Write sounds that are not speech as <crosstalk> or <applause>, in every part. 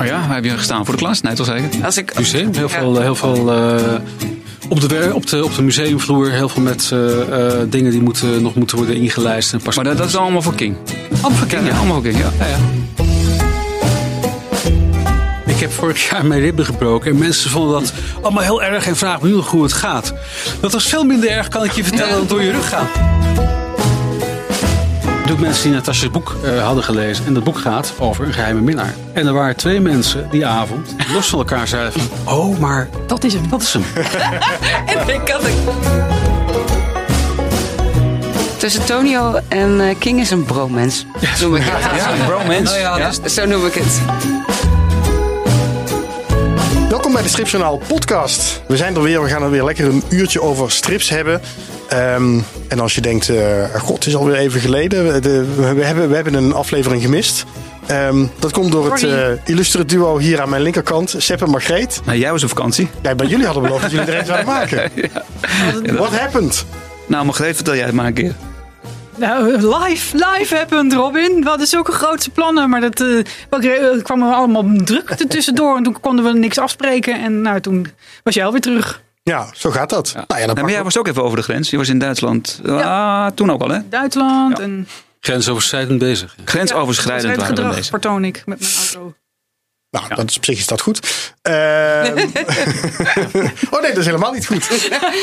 Oh ja, waar heb je gestaan? Voor de klas? Nee, toch zeker? Als ik, Museum, heel Ja. veel, heel veel eh, op, de, wer- op, de, op de museumvloer, heel veel met eh, eh, dingen die moeten, nog moeten worden ingelijst. En pas Maar dat, dat is allemaal voor King. allemaal voor Ja, allemaal voor King, ja. Ja, ja. Ik heb vorig jaar mijn ribben gebroken en mensen vonden dat allemaal heel erg en vragen me nu nog hoe het gaat. Dat was veel minder erg, kan ik je vertellen, dan door je rug gaan. Doe mensen die Natasja's boek eh, hadden gelezen. En dat boek gaat over een geheime minnaar. En er waren twee mensen die avond los van elkaar zeiden van... Oh, maar Dat is hem. dat is hem. <laughs> en ik had ik. Tussen Tonio en eh, King is een bromance. noem ik <laughs> het. Ja, bromance. Nou ja, Ja. dus- zo noem ik het. Welkom bij de Stripjournaal podcast. We zijn er weer, we gaan er weer lekker een uurtje over strips hebben. Ehm, en als je denkt, eh, god, het is alweer even geleden. We, de- we, hebben, we hebben een aflevering gemist. Ehm, dat komt door het Sorry. eh, illustere duo hier aan mijn linkerkant, Sepp en Margreet. Nou, jij was op vakantie. Ja, bij jullie hadden beloofd dat jullie er een zouden maken. <laughs> What happened? Nou, Margreet, vertel jij het maar een keer. Nou, live, live happened, Robin. We hadden zulke grote plannen, maar dat eh, kwam er allemaal druk er tussendoor. En toen konden we niks afspreken. En nou, toen was jij alweer terug. Ja, zo gaat dat. Nou ja, dat Nee, maar jij was ook even over de grens. Je was in Duitsland. Ah, toen ook al, hè? Duitsland Ja. en Grensoverschrijdend bezig. ja. Grensoverschrijdend waren we gedrag bezig. vertoon ik met mijn auto. Nou, dat is, op zich is dat goed. Ehm, <laughs> oh nee, dat is helemaal niet goed. <laughs>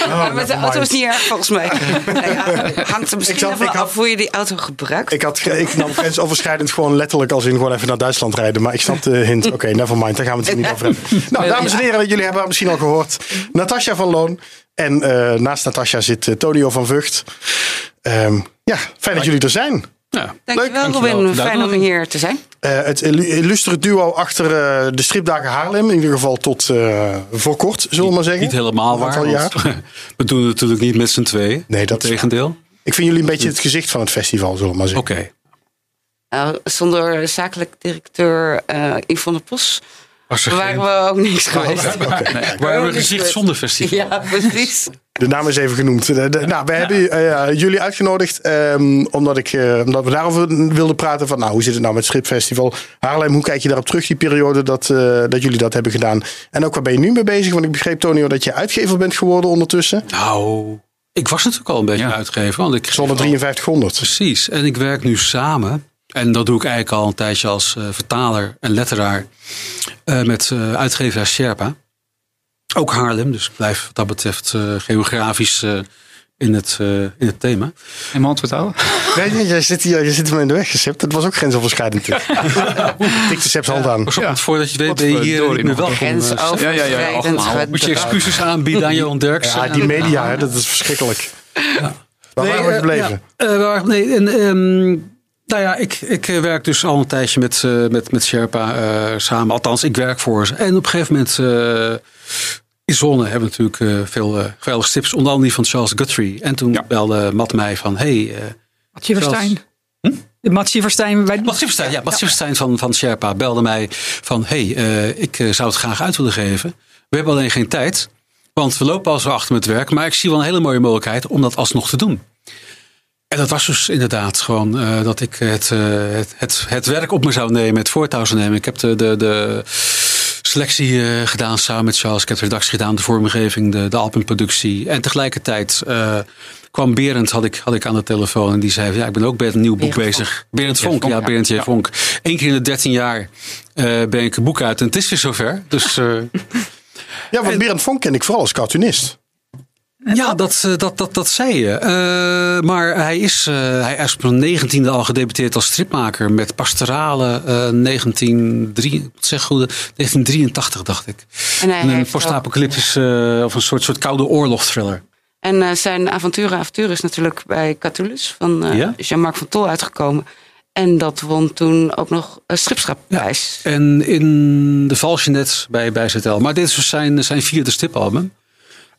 Oh, Maar met de auto is niet erg volgens mij. <laughs> Nou ja, hangt er misschien Ik zat- even ik had- af hoe je die auto gebruikt. Ik, had, ik nam grensoverschrijdend gewoon letterlijk als in gewoon even naar Duitsland rijden. Maar ik snap de hint. Oké, nevermind. Daar gaan we het hier niet over hebben. Nou, dames en heren, jullie hebben misschien al gehoord. Natasja van Loon. En eh, naast Natasja zit eh, Tonio van Vught. Ehm, ja, fijn dat jullie er zijn. Ja. Dankjewel, dankjewel Robin. Fijn om hier te zijn. Eh, het illu- illustere duo achter eh, de stripdagen Haarlem. In ieder geval tot eh, voor kort, zullen we maar zeggen. Niet helemaal waar. jaar. <laughs> we doen het natuurlijk niet met z'n tweeën. Nee, dat is Integendeel. Ik vind jullie een beetje het gezicht van het festival, zullen we maar zeggen. Oké. Nou, zonder zakelijk directeur eh Yvonne Pos waren geen- we ook niks geweest. <laughs> Kijk. Waar hebben we gezicht zonder festival? Ja, precies. De naam is even genoemd. De- de- nou, we hebben eh, jullie uitgenodigd ehm, omdat, ik, eh, omdat we daarover wilden praten. Van, nou, hoe zit het nou met het Stripfestival Haarlem? Hoe kijk je daarop terug, die periode dat, eh, dat jullie dat hebben gedaan? En ook waar ben je nu mee bezig? Want ik begreep, Tonio, dat je uitgever bent geworden ondertussen. Nou, ik was natuurlijk al een beetje Ja. uitgever. Want ik Zonder 5300. Precies. En ik werk nu samen. En dat doe ik eigenlijk al een tijdje als vertaler en letteraar. eh, met eh, uitgever Sherpa. Ook Haarlem. Dus ik blijf wat dat betreft eh, geografisch eh, in, het, eh, in het thema. En mijn antwoord houden? Nee, nee, jij zit hier, je zit me in de weg gesept. Dat was ook grensoverschrijdend. Tik de Seps hand aan. Want voordat je weet ben je hier niet welkom. eh, Stef. Ja, ja, ja. Moet je excuses aanbieden aan Johan Derksen. Ja, die media, hè, dat is verschrikkelijk. Waar waren we gebleven? ja, eh, waar- nee, en, ehm, nou ja, ik, ik werk dus al een tijdje met, eh, met, met Sherpa eh, samen. Althans, ik werk voor ze. En op een gegeven moment, eh in Zone hebben we natuurlijk eh, veel eh geweldige tips. Onder andere die van Charles Guthrie. En toen Ja. belde Matt mij van, hey, eh Matje Verstijn. Hm? Bij Mats Sieverstein, ja, Mats Sieverstein van, van Sherpa belde mij van... hey, eh, ik zou het graag uit willen geven. We hebben alleen geen tijd, want we lopen al zo achter met werk. Maar ik zie wel een hele mooie mogelijkheid om dat alsnog te doen. En dat was dus inderdaad gewoon eh, dat ik het, het, het, het werk op me zou nemen, het voortouw zou nemen. Ik heb de, de, de selectie eh, gedaan samen met Charles. Ik heb de redactie gedaan, de vormgeving, de, de albumproductie. En tegelijkertijd eh, kwam Berend, had ik, had ik aan de telefoon. En die zei, ja, ik ben ook met een nieuw boek Berend bezig. Berend Vonk, Vonk, ja, ja. Berend J. Ja. Vonk. Eén keer in de 13 jaar eh ben ik een boek uit. En het is weer zover. Dus eh, <laughs> Ja, want Berend Vonk ken ik vooral als cartoonist. Ja, dat, eh, dat, dat, dat zei je. Eh, maar hij is, eh, hij is op zijn negentiende al gedebuteerd als stripmaker. Met pastorale 1903, wat zeg goed, 1983 dacht ik. En hij een post-apocalyptische of een soort, soort koude oorlog thriller. En zijn avonturen avontuur is natuurlijk bij Catullus van Ja? Jean-Marc van Tol uitgekomen. En dat won toen ook nog een stripschapprijs. En in de Valsjenet bij, bij ZL. Maar dit is zijn, zijn vierde stripalbum.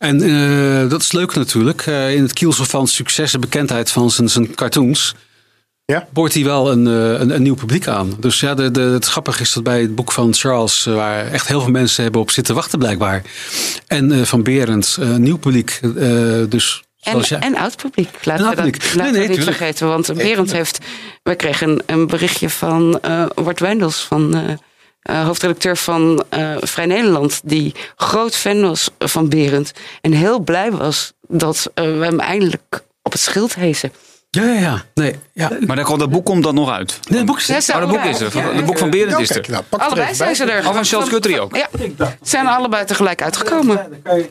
En eh, dat is leuk natuurlijk. Eh, in het kielsel van succes en bekendheid van zijn, zijn cartoons... Ja? boort hij wel een, eh, een, een nieuw publiek aan. Dus ja, de, de, het grappige is dat bij het boek van Charles... waar echt heel veel mensen hebben op zitten wachten blijkbaar. En eh, van Berend, eh, een nieuw publiek. eh, dus En, zoals jij- en oud publiek. Laten we dat publiek. laten Nee, we nee, niet tuurlijk. vergeten. Want Berend heeft... Wij kregen een berichtje van eh Wart Wijndels van... eh hoofdredacteur van eh, Vrij Nederland, die groot fan was van Berend. En heel blij was dat eh, we hem eindelijk op het schild hezen. Ja, ja, ja. Nee, ja. Maar dan komt dat boek komt dan nog uit. Nee, het boek is Ja, Maar dat boek ja, is er. ja, Het boek van Berend Nou, is er. nou, er Allebei zijn ze er. Oh, van Charles Guthrie ook? Ja, zijn allebei tegelijk uitgekomen.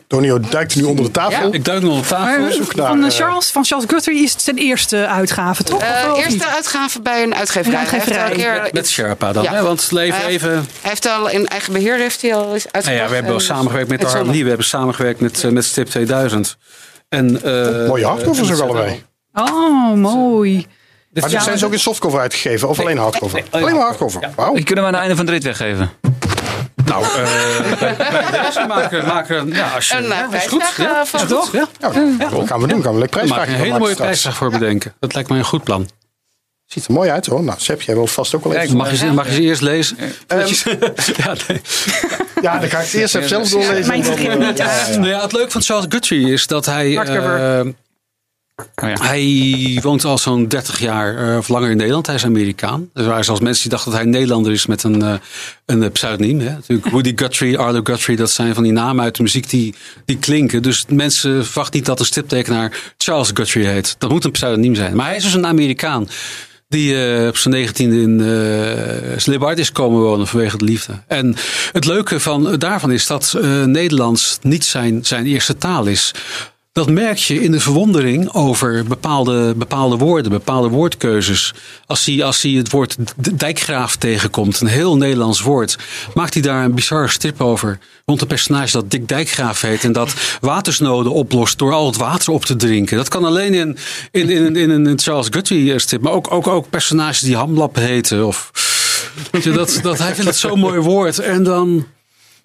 Tonio duikt nu onder de tafel. Ik duik nog op tafel. Maar zoek naar, van, eh, eh, Charles, van Charles Guthrie is het zijn eerste uitgave, toch? Eh, Of- of niet? eerste uitgave bij een uitgeverij. Een uitgeverij. Hij heeft al een keer- Met Sherpa dan. Ja. Hè? Want heeft- even... Hij heeft al in eigen beheer heeft hij al eens uitgebracht. Nou ja, we hebben samengewerkt met de. Harmonie. We hebben samengewerkt met, eh, met Stip 2000. En, eh, Mooie hardcovers ook allebei. Oh, mooi. Maar Ja, zijn ze ook in softcover uitgegeven? Of alleen hardcover? Alleen maar hardcover. Wauw. Die kunnen we aan het einde van de rit weggeven. Nou, eh, <laughs> bij, bij deze maken, maken ja, als je, Een ja, uh, is goed. prijsvraag, Ja, eh, van toch? Ja. Ja, dat gaan we doen. Gaan we maak prijsvraagje je een hele maken mooie prijsvraag voor bedenken. Dat lijkt mij een goed plan. Ziet er mooi uit hoor. Nou, Seb, jij wilt vast ook wel even. Mag je, ze- mag je ze eerst lezen? ja, <laughs> nee. Ja, dan ga ik het eerst even zelf doorlezen. Mijn eh, niet. ja, ja, ja. Nou ja, het leuke van Charles Guthrie is dat hij... Hardcover. Oh. Hij woont al zo'n 30 jaar eh, of langer in Nederland. Hij is Amerikaan. Er waren zelfs mensen die dachten dat hij Nederlander is met een, eh, een eh, pseudoniem. Hè. Natuurlijk Woody Guthrie, Arlo Guthrie, dat zijn van die namen uit de muziek die, die klinken. Dus mensen verwachten niet dat een stiptekenaar Charles Guthrie heet. Dat moet een pseudoniem zijn. Maar hij is dus een Amerikaan. Die op zijn negentiende in uh, Slibard is komen wonen vanwege de liefde. En het leuke van, daarvan is dat Nederlands niet zijn, zijn eerste taal is. Dat merk je in de verwondering over bepaalde, bepaalde woorden, bepaalde woordkeuzes. Als hij, als hij het woord dijkgraaf tegenkomt, een heel Nederlands woord, maakt hij daar een bizarre strip over. Rond een personage dat Dick Dijkgraaf heet en dat watersnoden oplost door al het water op te drinken. Dat kan alleen in, in, in, in een Charles Guthrie strip, maar ook, ook, ook personages die Hamlap heten. Of, dat, dat, hij vindt het zo'n mooi woord. En dan.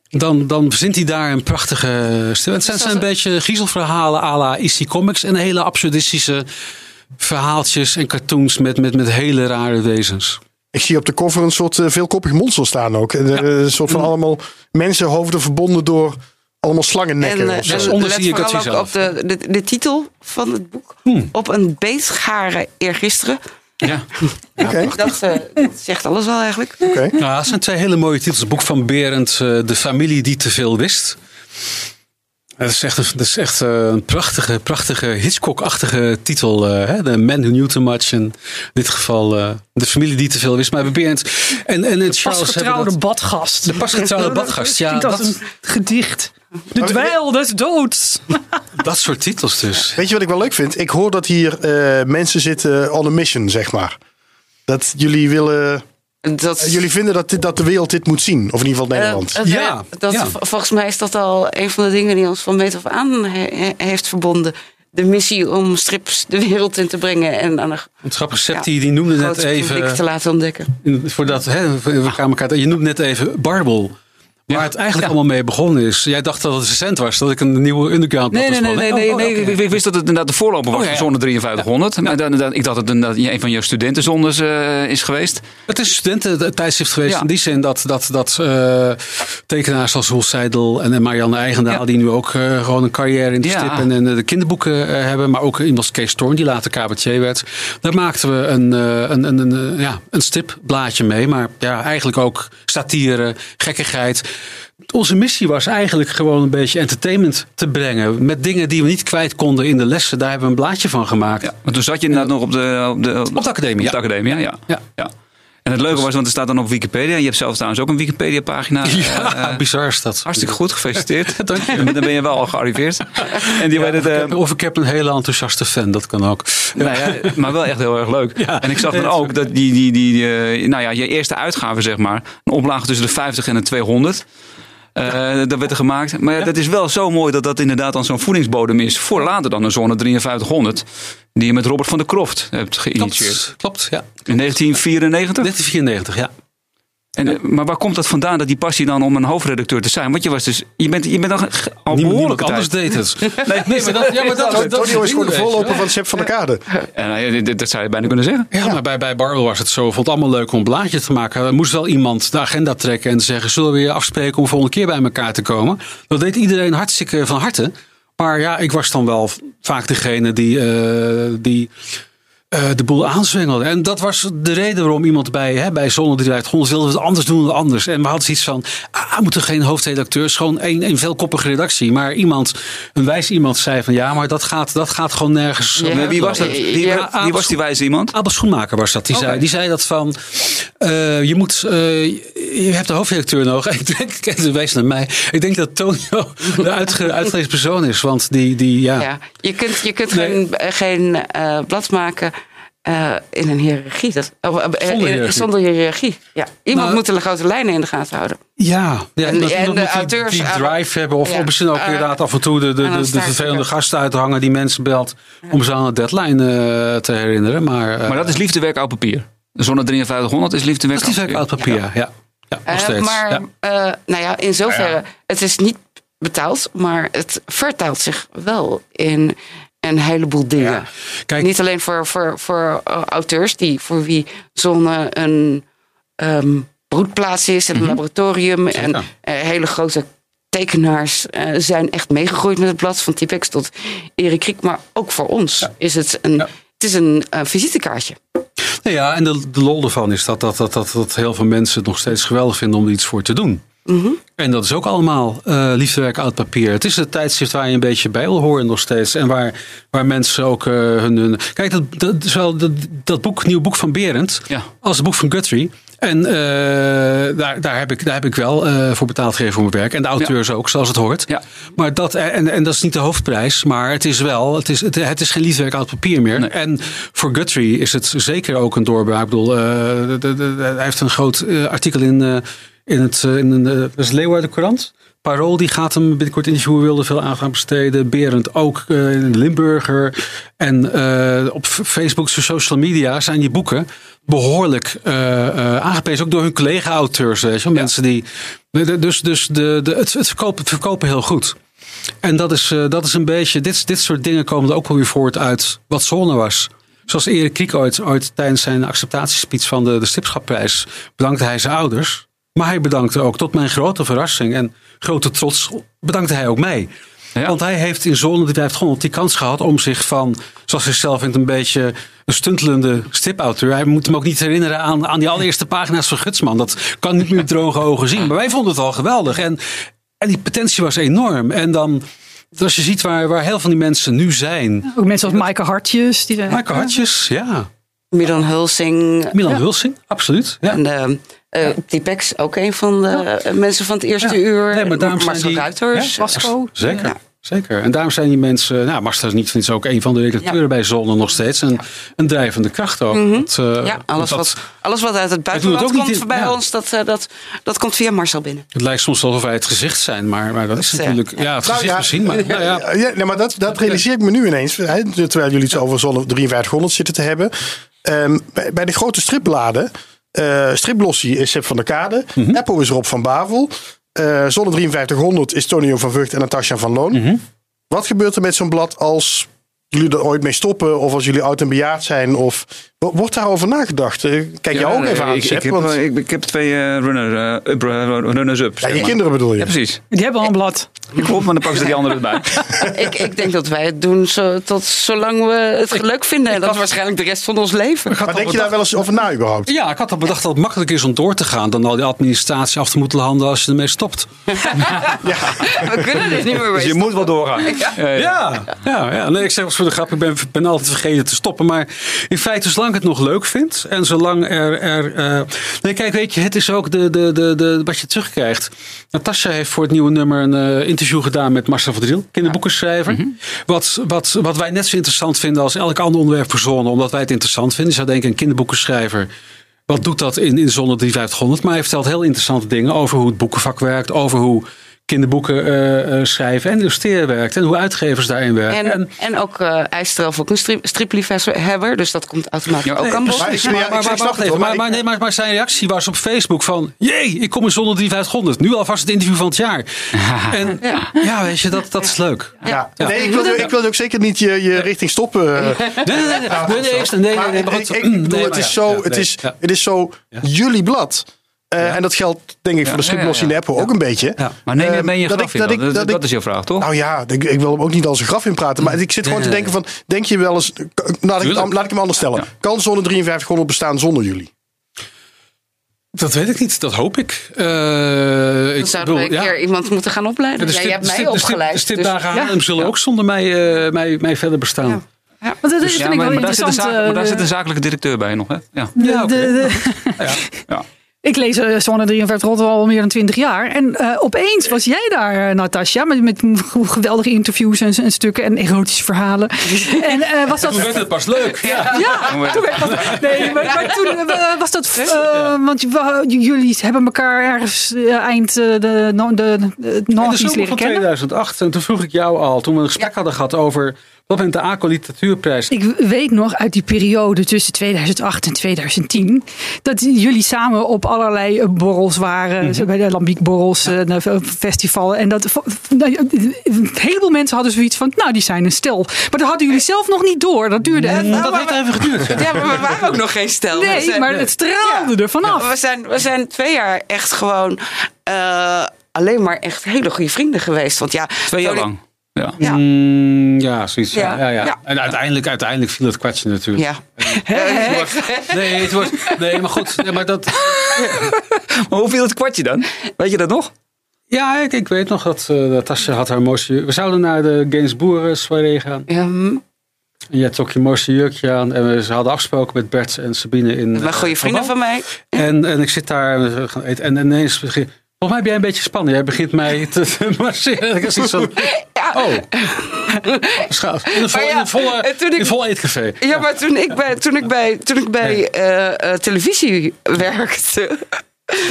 Dan, dan verzint hij daar een prachtige stil. Het zijn, zijn een beetje giezelverhalen à la IC Comics. En hele absurdistische verhaaltjes en cartoons met, met, met hele rare wezens. Ik zie op de cover een soort eh, veelkoppig monster staan ook. Eh, Een soort van allemaal mensenhoofden verbonden door allemaal slangennekken. En, eh, of zo. Dus en onder let zie je vooral Guthrie ook op de, de, de titel van het boek. Op een beestgaren eergisteren. Ja. Dat, eh, dat zegt alles wel eigenlijk. oké. Nou, dat zijn twee hele mooie titels. Het boek van Berend, eh, De familie die te veel wist. Dat is echt, een, dat is echt eh, een prachtige, prachtige Hitchcock-achtige titel. eh, hè? The Man Who Knew Too Much. En in dit geval eh, De familie die te veel wist. Maar Berend en, en het Charles hebben Pasgetrouwde dat- badgast. De pasgetrouwde <laughs> badgast, ja. Dat, een gedicht. De dweil des doods. <laughs> dat soort titels dus. Weet je wat ik wel leuk vind? Ik hoor dat hier eh, mensen zitten on a mission, zeg maar. Dat jullie willen. Dat, eh, jullie vinden dat, dit, dat de wereld dit moet zien. Of in ieder geval eh, Nederland. het- Ja, dat, ja. Volgens mij is dat al een van de dingen die ons van meet af aan he- he- heeft verbonden. De missie om strips de wereld in te brengen en aan een Het grappige Ja. die, die noemde net even... te laten ontdekken. Voordat, hè, we kwamen elkaar, je noemt net even Barbel. Waar het eigenlijk allemaal mee begonnen is. Jij dacht dat het recent was, dat ik een nieuwe underground Nee, nee, nee, nee, gesponnen. nee, Oh, nee. oké. Ik, ik wist dat het inderdaad de voorloper was Oh, ja, van ja. Zonne 5300. Maar dan, dan- ik dacht dat het inderdaad een van je studentenzondes eh, is geweest. Het is studententijdschrift geweest Ja. in die zin dat, dat, dat eh, tekenaars als Roel Seidel en Marianne Eigendaal, Ja. die nu ook eh, gewoon een carrière in de Ja. stip en, en de kinderboeken hebben, maar ook iemand als Kees Storm, die later cabaretier werd. Daar maakten we een, een, een, een, ja, een stipblaadje mee, maar ja, eigenlijk ook satire, gekkigheid. Onze missie was eigenlijk gewoon een beetje entertainment te brengen. Met dingen die we niet kwijt konden in de lessen. Daar hebben we een blaadje van gemaakt. Ja, want toen zat je inderdaad nog op de, op de, Op de academie, Op de ja. academie, ja. ja. Ja. En het leuke was, want er staat dan op Wikipedia. Je hebt zelf trouwens ook een Wikipedia-pagina. <laughs> Ja, Eh, eh, bizar is dat. hartstikke goed, gefeliciteerd. <laughs> Dank je. Dan ben je wel al gearriveerd. En die het, eh, Of ik heb een hele enthousiaste fan, dat kan ook. Nou ja, maar wel echt heel erg leuk. Ja. en ik zag dan ook dat die, die, die, eh, nou ja, je eerste uitgave, zeg maar, een oplage tussen de 50 en de 200. Eh, dat werd er gemaakt. Maar ja, dat is wel zo mooi dat dat inderdaad dan zo'n voedingsbodem is. Voor later dan een zone 5300. Die je met Robert van der Kroft hebt geïnitieerd. Klopt, klopt ja. In 1994. 1994, ja. En, eh, maar waar komt dat vandaan dat die passie dan om een hoofdredacteur te zijn? Want je was dus, je bent, je bent al, ge- al Niemand, behoorlijke niemand tijd. anders deed het. <laughs> Nee, nee, maar dat, ja, maar dat, dat, Tonio is gewoon de je. voorloper van Seb van der Kade. En, nou dat zou je bijna kunnen zeggen. Ja, maar bij, bij Barbel was het zo. Vond het allemaal leuk om een blaadje te maken. Er moest wel iemand de agenda trekken en zeggen: Zullen we weer afspreken om volgende keer bij elkaar te komen? Dat deed iedereen hartstikke van harte. Maar ja, ik was dan wel vaak degene die, eh, die eh, de boel aanzwengelde. En dat was de reden waarom iemand bij, hè, bij Zonne 300 wilde het anders doen dan anders. En we hadden zoiets van, ah, we moeten geen hoofdredacteurs, gewoon een, een veelkoppige redactie. Maar iemand, een wijs iemand zei van, ja, maar dat gaat, dat gaat gewoon nergens. Ja. Maar wie was dat? Wie, Ja. wie was die wijze iemand? Abel Schoenmaker was dat. Die, zei, die zei dat van. eh, je moet. eh, je hebt de hoofdredacteur nodig. <laughs> Ik denk, het wijst naar mij. Ik denk dat Tonio de uitge, uitgelezen persoon is. Want die. die ja. Ja, je kunt, je kunt Nee. geen, geen eh, blad maken eh, in een hiërarchie. Dat, of, eh, Zonder in- hiërarchie. zonder hiërarchie. Ja. Iemand Nou, moet de grote lijnen in de gaten houden. Ja, ja En- dat en iemand de die- auteurs die, drive hebben. Of, Ja. of misschien ook Eh, inderdaad af en toe de, de, de, vervelende gasten uit te hangen die mensen belt. Om ze aan de deadline eh, te herinneren. Maar, eh, Maar dat is liefdewerk oud papier. De Zonne 5300 is liefdewerk dat is die werk oud uit papier. Ja, ja. ja. nog Eh, steeds. maar ja. eh, nou ja, in zoverre, het is niet betaald, maar het vertaalt zich wel in een heleboel dingen. Kijk, Niet alleen voor, voor, voor eh, auteurs die, voor wie zonne een ehm, broedplaats is en een laboratorium. En eh, hele grote tekenaars eh, zijn echt meegegroeid met het blad. Van Typex tot Erik Kriek. Maar ook voor ons is het een, Ja. het is een visitekaartje. Nou ja, en de, de lol ervan is dat, dat, dat, dat, dat heel veel mensen het nog steeds geweldig vinden om er iets voor te doen. En dat is ook allemaal eh liefdewerk uit papier. Het is het tijdschrift waar je een beetje bij wil horen nog steeds. En waar, waar mensen ook eh, hun, hun... Kijk, dat, dat, zowel dat, dat boek, nieuwe boek van Berend Ja. als het boek van Guthrie. En eh, daar, daar, heb ik, daar heb ik wel voor betaald gegeven voor mijn werk. En de auteurs ook, zoals het hoort. Ja. Maar dat, en, en dat is niet de hoofdprijs, maar het is wel, het is, het, het is geen liefdewerk uit papier meer. Nee. En voor Guthrie is het zeker ook een doorbraak. Ik bedoel, de- de- de- hij heeft een groot artikel in, in het, eh, in een, eh, is Leeuwarden Courant. Parool die gaat hem binnenkort interviewen, wilde veel aandacht aan besteden. Berend ook eh, in de Limburger. En eh, op Facebook, social media zijn die boeken behoorlijk eh, eh, aangeprezen. Ook door hun collega-auteurs. Mensen die. Dus, dus de, de, het, het, verkopen, het verkopen heel goed. En dat is, dat is een beetje. Dit, dit soort dingen komen er ook wel weer voort uit wat zone was. Zoals Erik Kriek ooit, ooit tijdens zijn acceptatiespeech van de, de Stipschapprijs bedankte hij zijn ouders. Maar hij bedankte ook, tot mijn grote verrassing en grote trots, bedankte hij ook mij. Ja. Want hij heeft in Zone die blijft gewoon die kans gehad om zich van, zoals hij zelf vindt, een beetje een stuntelende stipauteur. Hij moet hem ook niet herinneren aan, aan die allereerste pagina's van Gutsman. Dat kan niet meer met droge ogen zien. Maar wij vonden het al geweldig. En, en die potentie was enorm. En dan, als je ziet waar, waar heel veel van die mensen nu zijn. Ook mensen als Maaike Hartjes. Die Michael Hartjes, ja. Milan Hulsing. Milan ja. Hulsing, absoluut. Ja. En eh eh, Typex, ook een van de eh, mensen van het eerste Ja. uur. Nee, maar daarom zijn Marcel die- Ruiters. Ja, Wasco. Zeker. Ja. Zeker. En daarom zijn die mensen. Nou, Marcel is niet is ook een van de redacteuren Ja. bij Zonne nog steeds. En een drijvende kracht ook. Want, eh, Mhm. Ja, alles, dat- wat, alles wat uit het buitenland komt in- bij ja. ons, dat, eh, dat, dat komt via Marcel binnen. Het lijkt soms alsof wij het gezicht zijn, maar, maar dat is Dat, natuurlijk. Ja, het gezicht misschien. Maar, nou ja. ja, ja, nee, maar dat, dat realiseer ik me nu ineens. Hè, terwijl jullie het over Zonne 5300 zitten te hebben. Ehm, bij, bij de grote stripbladen. eh Striplossie is Seb van der Kade. Mhm. Eppo is Rob van Bavel. eh Zonne 5300 is Tonio van Vught en Natasja van Loon. Mhm. Wat gebeurt er met zo'n blad als jullie er ooit mee stoppen? Of als jullie oud en bejaard zijn? Of wordt daarover nagedacht? Eh, Kijk jou ook nee, even aan, ik, ik, heb, want- eh, ik, ik heb twee eh, runner, eh, up- eh, runners up. ja, je maar. kinderen bedoel je? Ja, precies. Die hebben al een blad. Klopt, maar dan pakken ze die andere erbij. <laughs> ik, ik denk dat wij het doen zo, tot zolang we het leuk vinden. En dat is waarschijnlijk de rest van ons leven. Maar denk je daar wel eens over na überhaupt? Ja, ik had al bedacht dat het makkelijker is om door te gaan dan al die administratie af te moeten landen als je ermee stopt. <laughs> We kunnen dit niet meer Dus je moet wel doorgaan. Ja, ja. Ja, ja, ja. Nee, ik zeg als voor de grap, ik ben, ben altijd vergeten te stoppen. Maar in feite, zolang ik het nog leuk vind en zolang er. er eh, nee, kijk, weet je, het is ook de, de, de, de, wat je terugkrijgt. Natasja heeft voor het nieuwe nummer een eh, interview gedaan met Marcel van Driel, kinderboekenschrijver. wat, wat, wat wij net zo interessant vinden als elk ander onderwerp voor Zonne, omdat wij het interessant vinden. Je zou denken, een kinderboekenschrijver. Wat doet dat in, in Zonne 3500? Maar hij vertelt heel interessante dingen over hoe het boekenvak werkt, over hoe kinderboeken eh, eh, schrijven en illustreren werkt en hoe uitgevers daarin werken. En, en ook eh zelf ook een strip, stripliefhebber, dus dat komt automatisch Ja, ook nee, aan bod. Maar ja, nee, zijn reactie was op Facebook van... Jee, ik kom in zonder 3500. Nu alvast het interview van het jaar. En ja, weet je, dat, dat is leuk. Ja. Ja. Nee, ik wil, ik wil ook zeker niet je, je richting stoppen. eh, Nee, nee, nee. nee, nee, nee, nee, nee, Maar nee, nee, Nee, het maar is ja, zo, ja, het nee, is, ja. het is zo jullie Eh, En dat geldt denk ik voor de striplossie ja, in ja. de Apple ook een beetje. Ja. Maar neem je, ben je dat graf in dat ik- dat, dat ik- dat is jouw vraag, toch? Nou ja, ik, ik wil hem ook niet als een graf in praten. Maar ik zit gewoon te denken van... Denk je wel eens... Laat ik, laat ik hem anders stellen. Kan zone 5300 bestaan zonder jullie? Dat weet ik niet, dat hoop ik. Eh, Dan ik zouden we een bedoel, ja. keer iemand moeten gaan opleiden. De Ja, je stip- hebt mij stip- opgeleid. De stipdagen dus- zullen ook zonder mij, eh, mij, mij verder bestaan. Ja. Want dat Dus vind ja, ik maar, wel maar daar zit een interessant. zaak- maar daar eh, zit een zakelijke directeur bij nog, hè? Ja. de- Ja, oké. de- de- ja. <laughs> Ik lees uh, Zone 53 Rotterdam al meer dan 20 jaar. En eh, opeens was jij daar, uh, Natasja, met, met geweldige interviews en, en stukken en erotische verhalen. <laughs> en uh, was dat. Toen werd het pas leuk. Ja. Ja, toen werd dat, nee, maar, maar toen uh, was dat. Uh, want jullie hebben elkaar ergens uh, eind uh, de, de, de, de, de zomer van 2008. En toen vroeg ik jou al, toen we een gesprek ja. hadden gehad over. Wat bent de ACO Literatuurprijs? Ik weet nog uit die periode tussen 2008 en 2010 dat jullie samen op allerlei borrels waren. Mm -hmm. Bij de Lambiekborrels, ja. uh, festival. En dat een heleboel mensen hadden zoiets van, nou die zijn een stel. Maar dat hadden jullie zelf nog niet door. Dat duurde nee, even. Dat heeft even geduurd. Ja. maar we waren ook nog geen stel. Nee, zijn, maar het straalde ja. er vanaf. We zijn, we zijn twee jaar echt gewoon uh, alleen maar echt hele goede vrienden geweest. Want ja, twee jaar lang. Ja, ja. Mm, ja zoiets. Ja. Ja, ja, ja. En uiteindelijk, uiteindelijk viel het kwartje natuurlijk. Ja. <laughs> nee, het wordt, nee, maar goed. Nee, maar, dat... <laughs> maar hoe viel het kwartje dan? Weet je dat nog? Ja, ik, ik weet nog dat, uh, dat Tasje had haar mooiste... We zouden naar de Gainsbourg soirée gaan. Ja. En jij trok je mooiste jurkje aan. En we, ze hadden afgesproken met Bert en Sabine in... Mijn goede vrienden van mij. En, en ik zit daar en we gaan eten. En ineens begin Volgens mij ben jij een beetje spannend. Jij begint mij <laughs> te masseren. Ik zoiets van, ja. oh. <laughs> Schaaf. In een, vol, ja, in een volle, ik, in een volle eetcafé. Ja, maar toen ik bij, toen ik bij, toen ik bij uh, uh, televisie werkte...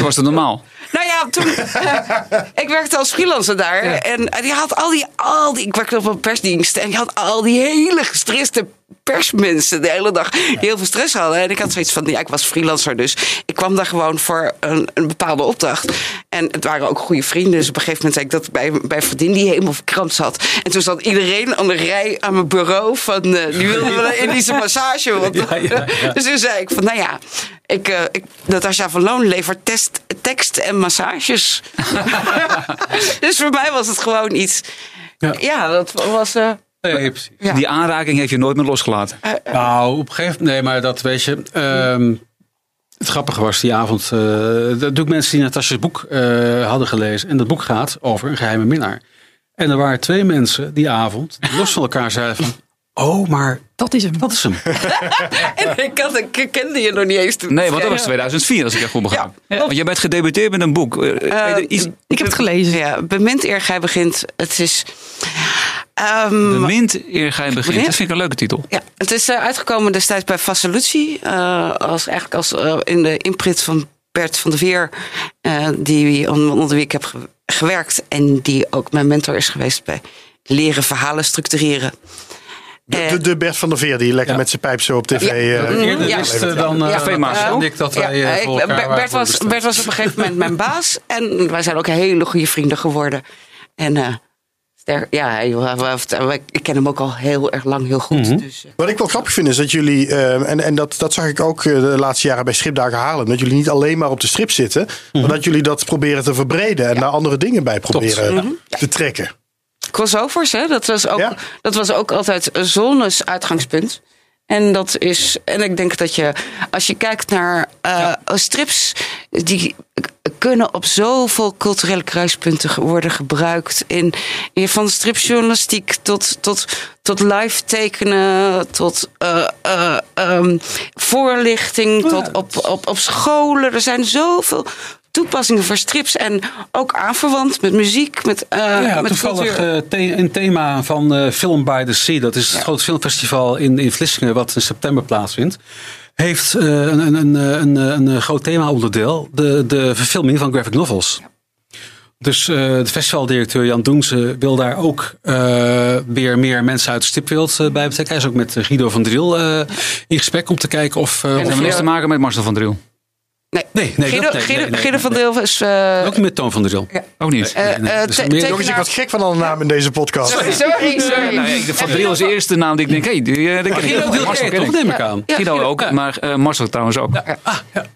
Was dat normaal? Nou ja, toen. Uh, <laughs> ik werkte als freelancer daar. Ja. En die had al die, al die. Ik werkte op een persdienst. En die had al die hele gestreste persmensen de hele dag. Heel veel stress hadden. En ik had zoiets van. Ja, ik was freelancer. Dus ik kwam daar gewoon voor een, een bepaalde opdracht. En het waren ook goede vrienden. Dus op een gegeven moment zei ik dat bij, bij een vriendin die helemaal verkrampt zat. En toen zat iedereen aan de rij aan mijn bureau. Van. Uh, die wilden wel een Indische <laughs> massage. Want, ja, ja, ja. <laughs> Dus toen zei ik van. Nou ja. Ik, uh, ik, Natasja van Loon levert test, tekst en massages. <laughs> dus voor mij was het gewoon iets. Ja, ja dat was. Uh, nee, precies. Ja. Die aanraking heeft je nooit meer losgelaten. Uh, nou, op een gegeven moment. Nee, maar dat weet je. Um, het grappige was die avond. Uh, dat doe ik mensen die Natasja's boek hadden gelezen. En dat boek gaat over een geheime minnaar. En er waren twee mensen die avond. die los van elkaar zeiden van. Oh, maar dat is hem. Dat is hem. <laughs> en ik, had, ik kende je nog niet eens toen. Nee, want dat was 2004, als ik het goed begrijp. Ja. Want jij bent gedebuteerd met een boek. Uh, iets, ik heb het gelezen. Ja, Bemind eer gij begint. Het is... Um, Bemind eer gij begint. Dat vind ik een leuke titel. Ja, het is uh, uitgekomen destijds bij. Uh, als, eigenlijk als uh, in de imprint van Bert van der Veer. die, onder wie ik heb gewerkt. En die ook mijn mentor is geweest bij leren verhalen structureren. De, de, de, Bert van der Veer die lekker ja. met zijn pijp zo op tv. Ja. Uh, Eerder ja. wist dan uh, ja. uh, ik dat wij ja, ik, Bert, was, Bert was op een gegeven moment mijn baas. En wij zijn ook hele goede vrienden geworden. En uh, ja, ik ken hem ook al heel erg lang heel goed. Mm -hmm. -hmm. dus, Wat ik wel grappig vind is dat jullie, uh, en, en dat, dat zag ik ook de laatste jaren bij Stripdagen Haarlem, dat jullie niet alleen maar op de strip zitten, mm -hmm. maar dat jullie dat proberen te verbreden en daar andere dingen bij proberen -hmm. te trekken. Crossovers, hè? Dat, was ook, ja. dat was ook altijd Zonnes uitgangspunt. En dat is, en ik denk dat je, als je kijkt naar uh, ja. strips, die kunnen op zoveel culturele kruispunten worden gebruikt. In, in van stripjournalistiek tot, tot, tot live tekenen, tot uh, uh, um, voorlichting, ja. tot op, op, op scholen. Er zijn zoveel toepassingen voor strips en ook aanverwant met muziek, met uh, ja, met toevallig uh, the een thema van uh, Film by the Sea. Dat is het grote filmfestival in, in Vlissingen wat in september plaatsvindt. Heeft een, een, een, een, een groot thema-onderdeel, de, de verfilming van graphic novels. Ja. Dus de festivaldirecteur Jan Doense wil daar ook weer meer mensen uit de stipwereld bij betrekken. Hij is ook met Guido van Driel in gesprek om te kijken of... en of heeft te maken met Marcel van Driel. Nee, Nee, nee, Guido, dat- nee, Guido, nee, nee, Guido van nee. Deel is... eh, Ook niet met Toon van der Zil. Ook niet. nee, dat is te- meer- tekenaar- Jongens, ik was gek van alle namen in deze podcast. Sorry, sorry. <laughs> sorry. Nou, ja, de Van Driel is de eerste naam die ik denk, hé, hey, die, die ken ik. Guido- Marcel toch, neem ik aan. Ja, Guido ook, ja. maar eh, Marcel trouwens ook.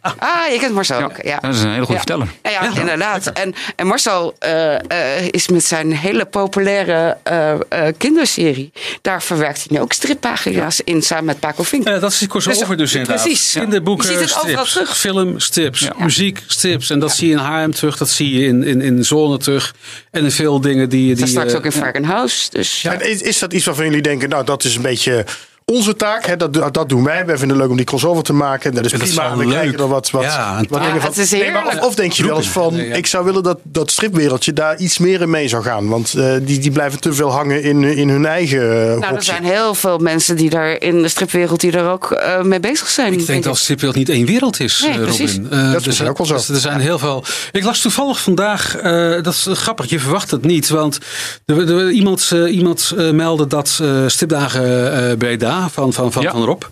Ah, je kent Marcel Ja, ook. Ja. Dat is een hele goede Ja. verteller. Ja, ja, inderdaad. En, en Marcel eh, eh, is met zijn hele populaire eh, eh, kinderserie. Daar verwerkt hij nu ook strippagina's in samen met Paco Vink. Dat is die crossover dus inderdaad. precies. Kinderboeken, strips, film, strips, Ja. muziek, strips. En dat zie je in Haarlem terug, dat zie je in, in, in Zone terug. En in veel dingen die... Dat die is straks eh, ook in Varkenhuis. Dus En is, is dat iets waarvan jullie denken, nou dat is een beetje onze taak, hè? Dat, dat doen wij. Wij vinden het leuk om die crossover te maken. Dat is En dat prima. we leuk. kijken er wat, wat, Ja, wat dingen van. het is Nee, maar of, denk je wel eens van, Nee, ja. ik zou willen dat dat stripwereldje daar iets meer in mee zou gaan. Want eh, die, die blijven te veel hangen in, in hun eigen eh, nou, er zijn heel veel mensen die daar in de stripwereld die daar ook eh, mee bezig zijn. Ik denk dat stripwereld niet één wereld is, Nee. Robin. Dat is er ook wel zo. dus Er zijn heel veel. Ik las toevallig vandaag, eh, dat is grappig, je verwacht het niet. Want er, er, iemand, iemand meldde dat eh stripdagen eh Van, van, van, Ja. van Rob.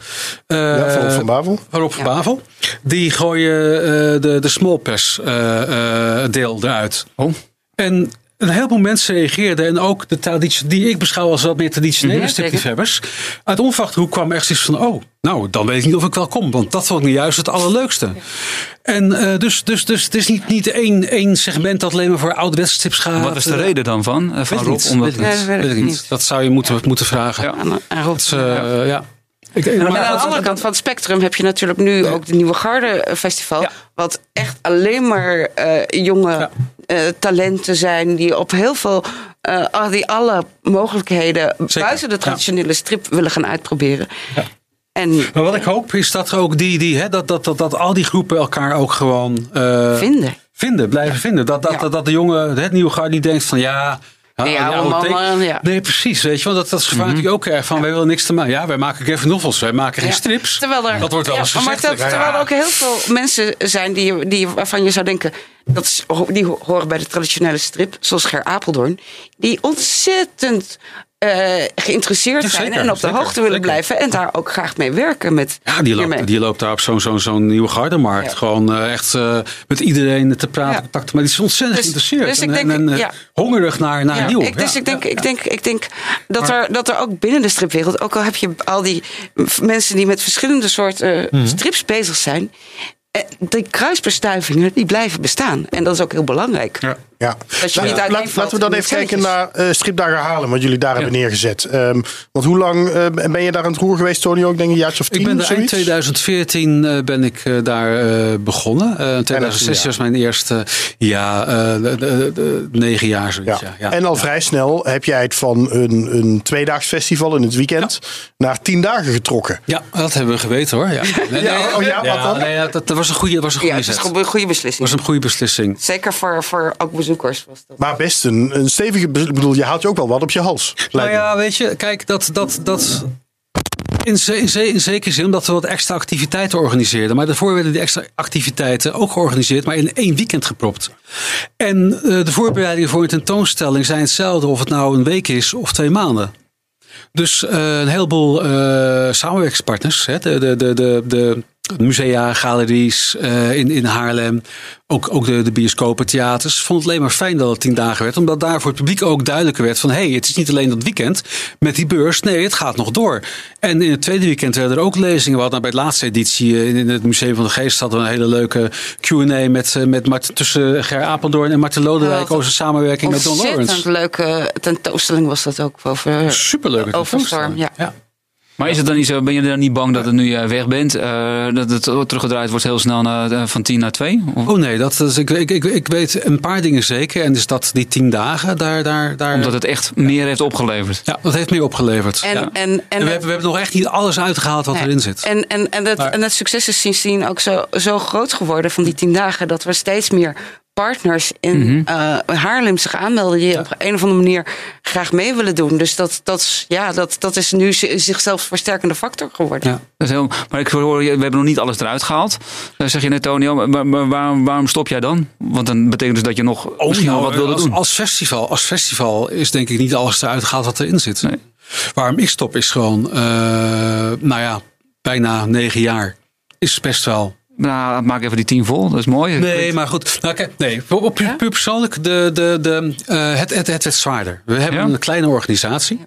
eh, Ja, van, van Bavel. van Rob van Ja. Bavel. Die gooien eh, de, de small press eh, eh, deel eruit. Oh. En een heleboel mensen reageerden. En ook de traditie, die ik beschouw als wat meer traditionele Mhm, stripliefhebbers. Uit onverwachte kwam echt iets van... Oh, nou, dan weet ik niet of ik wel kom. Want dat vond ik nu juist het allerleukste. En eh, dus, dus, dus het is niet, niet één, één segment dat alleen maar voor ouderwetse strips gaat. Wat is de reden dan van, eh, van Weet ik Rob? niet. Omdat Weet niet. dat weet ik Weet ik niet. niet. Dat zou je moeten, moeten vragen. Ja. Aan, aan Rob. Het is, eh, ja. Ik, maar, aan de andere kant van het spectrum heb je natuurlijk nu ook de Nieuwe Garde Festival. Ja. Wat echt alleen maar eh, jonge Ja. eh, talenten zijn die op heel veel, eh, die alle mogelijkheden Zeker. buiten de Ja. traditionele strip willen gaan uitproberen. En maar wat ik hoop is dat ook die, die hè, dat, dat, dat, dat al die groepen elkaar ook gewoon eh, vinden. vinden, blijven vinden. Dat, dat, dat, dat de jongen, het nieuwe garde die denkt van ja. Ja, mannen, teken- ja. Nee, precies. Weet je, want dat, dat is gevaar natuurlijk ook erg van wij willen niks te maken. Ja, wij maken graphic novels, wij maken geen strips. Terwijl er, dat wordt wel ja, eens maar gezegd. terwijl er ook heel veel mensen zijn die, die, waarvan je zou denken... Dat is, die horen bij de traditionele strip, zoals Ger Apeldoorn... die ontzettend eh, geïnteresseerd Ja, zijn en op de hoogte willen zeker. blijven... en daar ook graag mee werken. Met Ja, die loopt, die loopt daar op zo'n zo'n zo'n nieuwe gardemarkt. Ja. Gewoon eh, echt eh, met iedereen te praten, Ja. contacten. Maar die is ontzettend Dus- geïnteresseerd. dus ik en, denk, en, hongerig naar, naar nieuw. ik, dus Ja, ik denk, ik denk, ik denk dat, Maar- er, dat er ook binnen de stripwereld, ook al heb je al die mensen die met verschillende soorten Mhm. strips bezig zijn, die kruisbestuivingen die blijven bestaan. En dat is ook heel belangrijk. Ja. Ja. Dat je niet laten we dan in even kijken naar eh stripdagen Haarlem, wat jullie daar hebben neergezet. Ehm, want hoe lang eh, ben je daar aan het roer geweest, Tony? Ook denk ik een jaartje of tien Ik ben er zoiets? 2014 eh, ben ik daar eh, begonnen. Eh 2016 was mijn eerste, ja, eh, negen jaar Ja. zoiets. Ja. Ja, en al ja. vrij snel heb jij het van een, een tweedaags festival in het weekend naar tien dagen getrokken. Ja, dat hebben we geweten hoor. Ja, <laughs> nee, Ja, oh ja, wat dan? nee, ja, dat, dat was een goede, was een goede gewoon een goede beslissing. was een goede beslissing. Zeker voor, voor ook bezoekers was dat. Maar best een, een stevige... Ik bedoel, je haalt je ook wel wat op je hals. Nou me. ja, weet je, kijk, dat. dat, dat in, in, in zekere zin omdat we wat extra activiteiten organiseerden. Maar daarvoor werden die extra activiteiten ook georganiseerd, maar in één weekend gepropt. En eh, de voorbereidingen voor een tentoonstelling zijn hetzelfde of het nou een week is of twee maanden. Dus eh, een heleboel eh, samenwerkingspartners, hè, de, de, de, de, de musea, galeries eh, in, in Haarlem, ook, ook de, de bioscopen, theaters, vond het alleen maar fijn dat het tien dagen werd. Omdat daar voor het publiek ook duidelijker werd van hé, hey, het is niet alleen dat weekend met die beurs, nee, het gaat nog door. En in het tweede weekend werden er ook lezingen. We hadden bij de laatste editie eh, in, in het Museum van de Geest hadden we een hele leuke Q&A met, eh, met Mart, tussen Ger Apeldoorn en Martin Lodewijk over samenwerking met Don Ontzettend Lawrence. leuke tentoonstelling was dat ook. Over, Superleuke Over Storm, tentoonstelling. ja. Maar is het dan niet zo, ben je dan niet bang dat het nu eh, weg bent? eh, dat het teruggedraaid wordt heel snel naar, eh, van 10 naar 2? Of, Oh nee, dat is, ik, ik, ik, ik weet een paar dingen zeker. En dus dat die tien dagen, daar, daar, daar omdat het echt meer heeft opgeleverd? ja, dat heeft meer opgeleverd. En, ja. en, En en, we, hebben, we hebben nog echt niet alles uitgehaald wat Nee. erin zit. En, en, en, Maar- en het succes is sindsdien ook zo, zo groot geworden van die tien dagen. Dat we steeds meer partners in eh, Haarlem zich aanmelden. Die op een of andere manier graag mee willen doen. Dus dat, dat, is- ja, dat, dat is nu zi- zichzelf versterkende factor geworden. Ja. Dat is heel, maar ik hoor, we hebben nog niet alles eruit gehaald. Dan zeg je net, Tonio, maar, maar waarom, waarom stop jij dan? Want dan betekent dus dat je nog misschien wel nou, wat wilde als, doen. Als festival, als festival is denk ik niet alles eruit gehaald wat erin zit. Nee. Waarom ik stop is gewoon, eh, nou ja, bijna negen jaar. Is best wel Nou, maak even die tien vol. Dat is mooi. Nee, maar goed. Nou, kijk, nee, op, op- puur, puur persoonlijk, de, de, de, eh, het, het, het werd zwaarder. We hebben Ja? een kleine organisatie.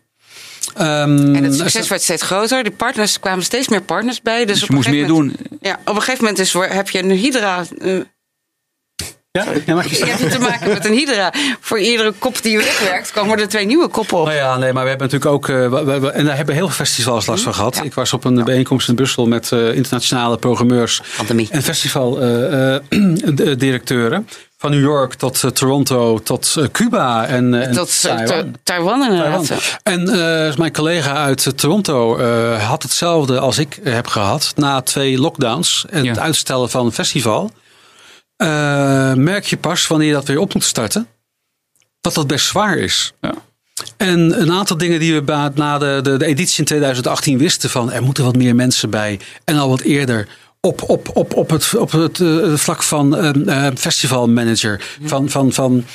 Ehm, En het succes werd steeds groter. De partners er kwamen steeds meer partners bij. Dus, Dus je moest meer moment- doen. Ja, op een gegeven moment is, voor- heb je een hydra. eh, ja, ja, mag je hebt te maken met een hydra. Voor iedere kop die je wegwerkt, komen er twee nieuwe koppen op. Nou ja, nee, maar we hebben natuurlijk ook. eh, we- en daar hebben heel veel festivals last van gehad. Ja. Ik was op een bijeenkomst in Brussel met eh, internationale programmeurs Pandemie. en festivaldirecteuren. <clears throat> van New York tot eh, Toronto tot eh, Cuba en, eh, en Tot eh, Taiwan. Ta- Taiwan inderdaad. Taiwan. En eh, mijn collega uit eh, Toronto eh, had hetzelfde als ik heb gehad. Na twee lockdowns en Ja. het uitstellen van een festival. Eh, merk je pas wanneer je dat weer op moet starten. Dat dat best zwaar is. Ja. En een aantal dingen die we na de, de, de editie in 2018 wisten van er moeten wat meer mensen bij. En al wat eerder op, op, op, op het, op het eh, vlak van ehm, eh, festivalmanager. Van, van, van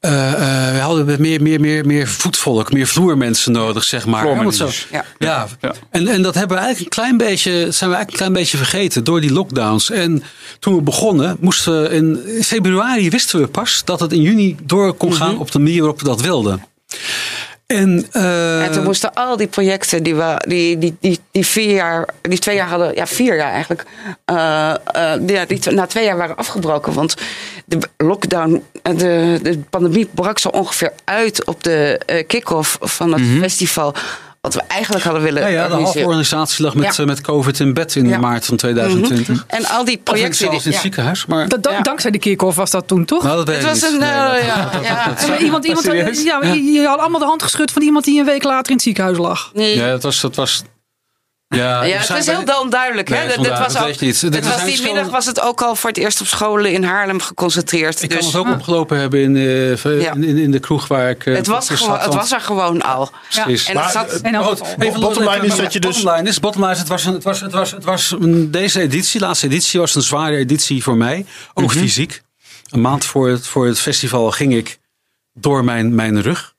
eh, eh, we hadden meer, meer, meer, meer voetvolk, meer vloermensen nodig, zeg maar. Zo-. Ja. ja. Ja. En, en dat hebben we eigenlijk een klein beetje, zijn we eigenlijk een klein beetje vergeten door die lockdowns. En toen we begonnen, moesten we in februari wisten we pas dat het in juni door kon gaan op de manier waarop we dat wilden. En, eh, En toen moesten al die projecten die we die, die, die, die vier jaar, die twee jaar hadden, ja, vier jaar eigenlijk, eh, die, ja, die na twee jaar waren afgebroken. Want de lockdown, de, de pandemie brak zo ongeveer uit op de kick-off van het festival. Wat we eigenlijk hadden willen ja, ja, de organisatie lag met, Ja. eh, met COVID in bed in Ja. maart van 2020. En al die Of ik projecten. zelfs in die- het ja. ziekenhuis. Maar, Dat. Dankzij de kick-off was dat toen, toch? nou, dat weet Het ik was niet. een. Nee, ja, maar iemand, ja, je, je had allemaal de hand geschud van iemand die een week later in het ziekenhuis lag. Nee. Ja, dat was... Dat was ja, het is bij- heel onduidelijk. Nee, hè? het Dat, was het was die middag was het ook al voor het eerst op scholen in Haarlem geconcentreerd. Ik dus kan het ook opgelopen hebben in, eh, Ja. in, in, in de kroeg waar ik... eh, het, was het was er gewoon al. Precies. En Maar, het zat, En even Bottom line is dat je dus- Bottom line is, bottom line is, het was, een, het was, het was, het was een- deze editie, laatste editie, was een zware editie voor mij. Ook Mhm. fysiek. Een maand voor het, voor het festival ging ik door mijn, mijn rug.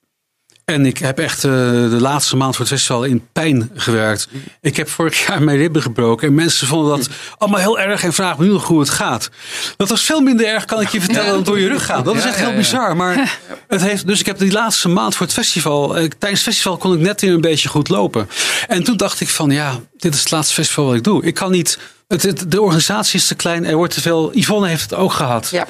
En ik heb echt eh, de laatste maand voor het festival in pijn gewerkt. Ik heb vorig jaar mijn ribben gebroken. En mensen vonden dat allemaal heel erg en vragen me nu nog hoe het gaat. Dat was veel minder erg, kan ik je vertellen, dan door je rug gaan. Dat is echt heel bizar. Maar het heeft, dus ik heb die laatste maand voor het festival. eh, Tijdens het festival kon ik net weer een beetje goed lopen. En toen dacht ik van ja, dit is het laatste festival wat ik doe. Ik kan niet. Het, het- de organisatie is te klein. Er wordt te veel. Yvonne heeft het ook gehad. ja,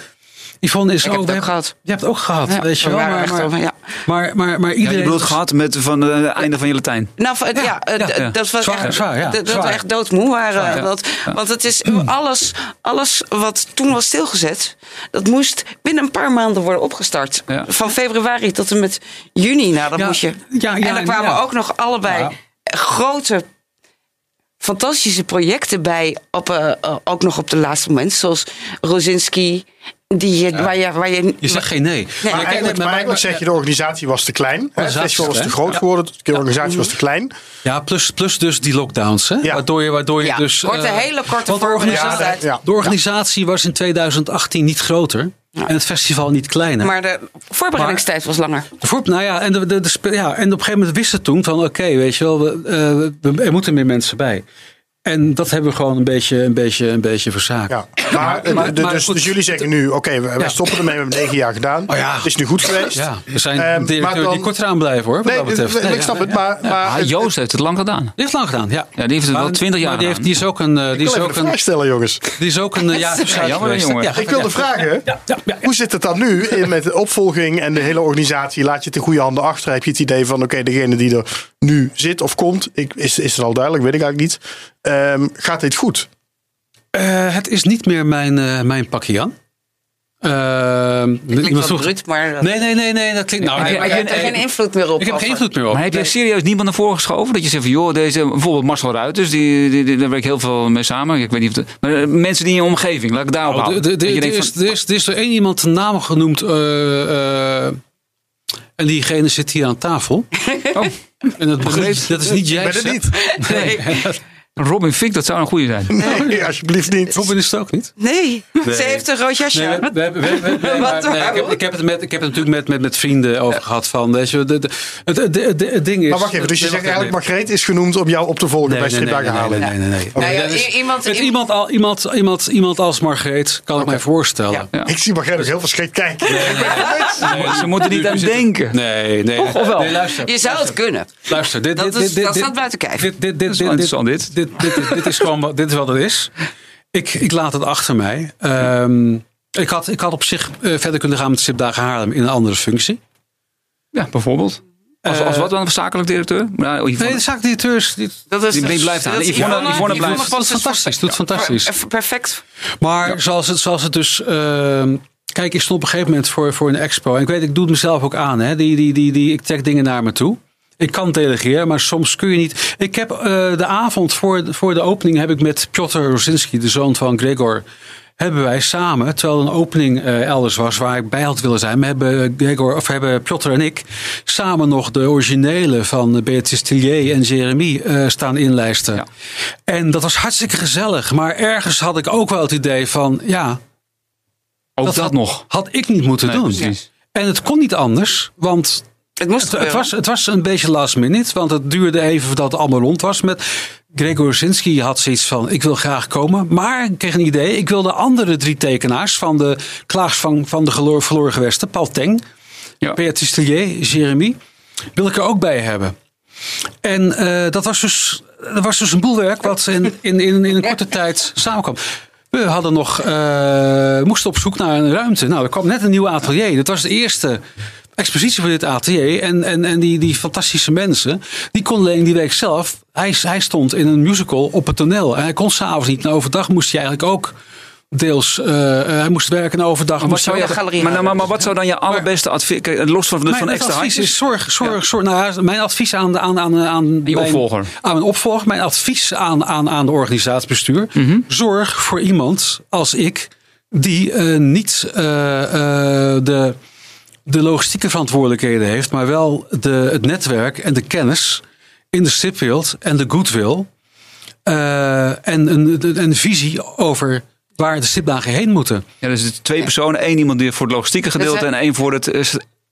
Yvonne is ik heb ook. het ook gehad. Je hebt het ook gehad, Ja, weet je we wel. Maar, echt maar, over, ja. maar, maar, maar Ja, iedereen. je bedoelt was- gehad met van eh, het einde van je Latijn. Nou, ja, eh, Ja, ja. dat was Zwaar, echt, zwaar, ja, dat, we echt doodmoe waren. Zwaar, ja. Dat, Want het is alles, alles wat toen was stilgezet, dat moest binnen een paar maanden worden opgestart. Ja. Van februari tot en met juni. Nou, dat Ja, moest je. ja, ja, en er kwamen ja. ook nog allebei Ja. grote fantastische projecten bij, op, eh, eh, ook nog op de laatste moment, zoals Rosinski, die, je- waar, je, waar je. Je zegt geen nee. Nee. Maar kijk, eigenlijk, maar eigenlijk zeg je de organisatie was te klein. Het festival was te groot geworden. De organisatie was te klein. Ja, plus, plus dus die lockdowns. Hè? Ja. Waardoor je, waardoor je Ja, dus. korte, eh, hele korte want de organisatie, de organisatie was in 2018 niet groter. En het festival niet kleiner. Maar de voorbereidingstijd was langer. De voor- nou ja, en, de, de, ja, en op een gegeven moment wisten we toen van oké, weet je wel, we, eh, we- er moeten meer mensen bij. En dat hebben we gewoon een beetje, een beetje, een beetje verzaakt. Ja. Maar, eh, maar- de- maar dus, goed. dus jullie zeggen nu, oké, we wij Ja. stoppen ermee. We hebben negen jaar gedaan. Oh ja. Het is nu goed geweest. Ja, er zijn directeuren dan- die korter aan blijven hoor, wat Nee, dat betreft. ik- Nee, ik snap ja, het. Maar, maar het- Joost heeft het lang gedaan. Die heeft lang gedaan, ja. Ja, die heeft het wel 20 jaar maar die, heeft, die is ook een... eh, Die ik is ook een vraag stellen, jongens. die is ook een eh, jaar tussen jammer, jongen. Ja, Ik wilde vragen, Ja, ja, ja, ja. hoe zit het dan nu in- met de opvolging en de hele organisatie? Laat je het in goede handen achter? Heb je het idee van, oké, degene die er nu zit of komt, ik, is, is het al duidelijk, weet ik eigenlijk niet. Ehm, gaat dit goed? Eh, het is niet meer mijn, eh, mijn pakje Jan. Uh, Klinkt wel bruut, maar... dat- Nee, nee, nee, nee, dat klinkt... Nou, maar nee, maar je hebt er geen invloed meer op. Ik heb geen invloed meer op. Maar heb je serieus niemand naar voren geschoven? Dat je zegt van, joh, deze, bijvoorbeeld Marcel Ruiters, die, die, die- daar werk ik heel veel mee samen. Ik weet niet of het, maar eh, mensen die in je omgeving, laat ik daarop Oh, houden. de- de- Dat je de- denkt Er is- er is- is één iemand een naam genoemd. eh, eh, en diegene zit hier aan tafel. <laughs> oh, En dat, is niet- dat is niet jij. ben het niet. <laughs> Nee. <laughs> Robin Fink, dat zou een goede zijn. Nee, alsjeblieft niet. Robin is het ook niet. Nee, ze heeft een rood jasje Nee, nee, <laughs> nee, ik, heb, ik, heb het met, ik heb het natuurlijk met, met, met vrienden over gehad. Van, weet je, de, de, het, ding is. Maar wacht even, dus je Nee, zegt eigenlijk. Margreet is genoemd om jou op te volgen Nee, bij nee, nee, Stripdagen nee, Halen. nee, nee, nee. I- iemand, met iemand, al, iemand, iemand, iemand als Margreet kan ik mij voorstellen. Ja. Ik zie Margreet ook heel verschrikt kijken. Nee, <laughs> ze moeten niet aan denken. Nee, nee. Of wel? Nee, je zou het kunnen. Luister, dit, Dat staat buiten kijf. Dit, dit, dit, is interessant, dit. Dit, dit, dit, dit is gewoon wat- dit is wat het is. Ik, ik laat het achter mij. Ehm, ik, had, ik had op zich eh, verder kunnen gaan met Stipdagen Haarlem in een andere functie. Ja, bijvoorbeeld. Als, als wat dan? Zakelijk directeur? Nou, Yvonne- Nee, de zaakdirecteurs. Die, Dat is, Die blijft aan. Yvonne- Yvonne blijft. Doet is fantastisch. Doet fantastisch. per- Perfect. Maar zoals, het, zoals het dus. ehm, kijk, ik stond op een gegeven moment voor, voor een expo. En ik weet, ik doe het mezelf ook aan. Hè. Die, die, die, die, ik trek dingen naar me toe. Ik kan delegeren, maar soms kun je niet. Ik heb eh, de avond voor, de- voor de opening heb ik met Piotr Rosinski, de zoon van Gregor, hebben wij samen, terwijl een opening eh, elders was waar ik bij had willen zijn, we hebben Gregor, of hebben Piotr en ik samen nog de originele van Beatrice Tillier en Jeremy eh, staan inlijsten. Ja. En dat was hartstikke gezellig, maar ergens had ik ook wel het idee van, ja, ook dat, had, nog. had ik niet moeten Nee, doen. precies. En het kon niet anders, want Het moest het, het, was, het was een beetje last minute, want het duurde even voordat het allemaal rond was. Met Gregor Zinski had zoiets van: ik wil graag komen, maar ik kreeg een idee. Ik wil de andere drie tekenaars van de klaags van, van de geloor- verloren gewesten, Paul Teng, Ja. Beatrice Tillier, Jeremy, wil ik er ook bij hebben. En eh, dat was dus, dat was dus een boelwerk wat in, in, in, in een korte tijd samenkwam. We hadden nog, eh, moesten op zoek naar een ruimte. Nou, er kwam net een nieuw atelier. Dat was de eerste expositie voor dit atelier. En, en, en die, die fantastische mensen, die konden alleen die week zelf. Hij, hij stond in een musical op het toneel. En hij kon s'avonds niet. En overdag moest hij eigenlijk ook deels. eh, eh, hij moest werken en overdag. Maar wat, zou je, galerie maar, maar, houden. maar wat zou dan je allerbeste advies... Los van, dus van mijn extra advies is zorg, zorg, zorg. Nou, ja, mijn advies aan, de, aan, aan, aan mijn- opvolger. Aan mijn opvolger. Mijn advies aan, aan, aan de organisatiebestuur. Mhm. Zorg voor iemand als ik die eh, niet de, de logistieke verantwoordelijkheden heeft, maar wel de, het netwerk en de kennis in de stipwereld en de goodwill. eh, en een, een, een visie over waar de stipdagen heen moeten. Ja, dus twee personen. één iemand die voor het logistieke gedeelte en één voor het eh,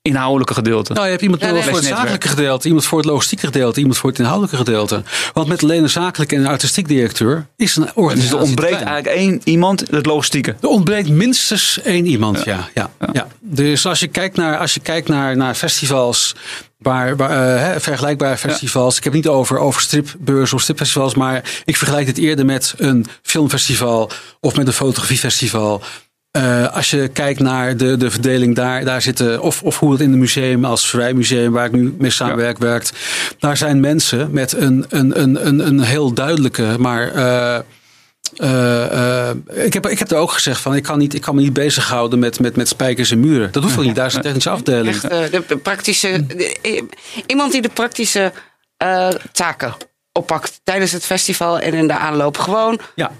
inhoudelijke gedeelte. Nou, je hebt iemand Ja, nodig nee. voor het Netwerk. zakelijke gedeelte, iemand voor het logistieke gedeelte, iemand voor het inhoudelijke gedeelte. Want met alleen een zakelijke en een artistiek directeur is een dus organisatie. er ontbreekt klein. eigenlijk één iemand, het logistieke. Er ontbreekt minstens één iemand, ja. ja, ja, Dus als je kijkt naar, als je kijkt naar, naar festivals, waar, waar, eh, hè, vergelijkbare festivals. Ik heb het niet over, over stripbeurzen of stripfestivals, maar ik vergelijk dit eerder met een filmfestival of met een fotografiefestival. Eh, als je kijkt naar de, de verdeling daar, daar zitten, of, of hoe het in het museum als Vrijmuseum, waar ik nu mee samenwerk, werkt. Daar zijn mensen met een, een, een, een, een heel duidelijke, maar eh, eh, ik, heb, ik heb er ook gezegd van, ik kan, niet, ik kan me niet bezighouden met, met, met spijkers en muren. Dat hoeft wel niet, daar is een technische afdeling. Echt, de, de praktische, de- iemand die de praktische eh, taken oppakt tijdens het festival en in de aanloop gewoon. Ja.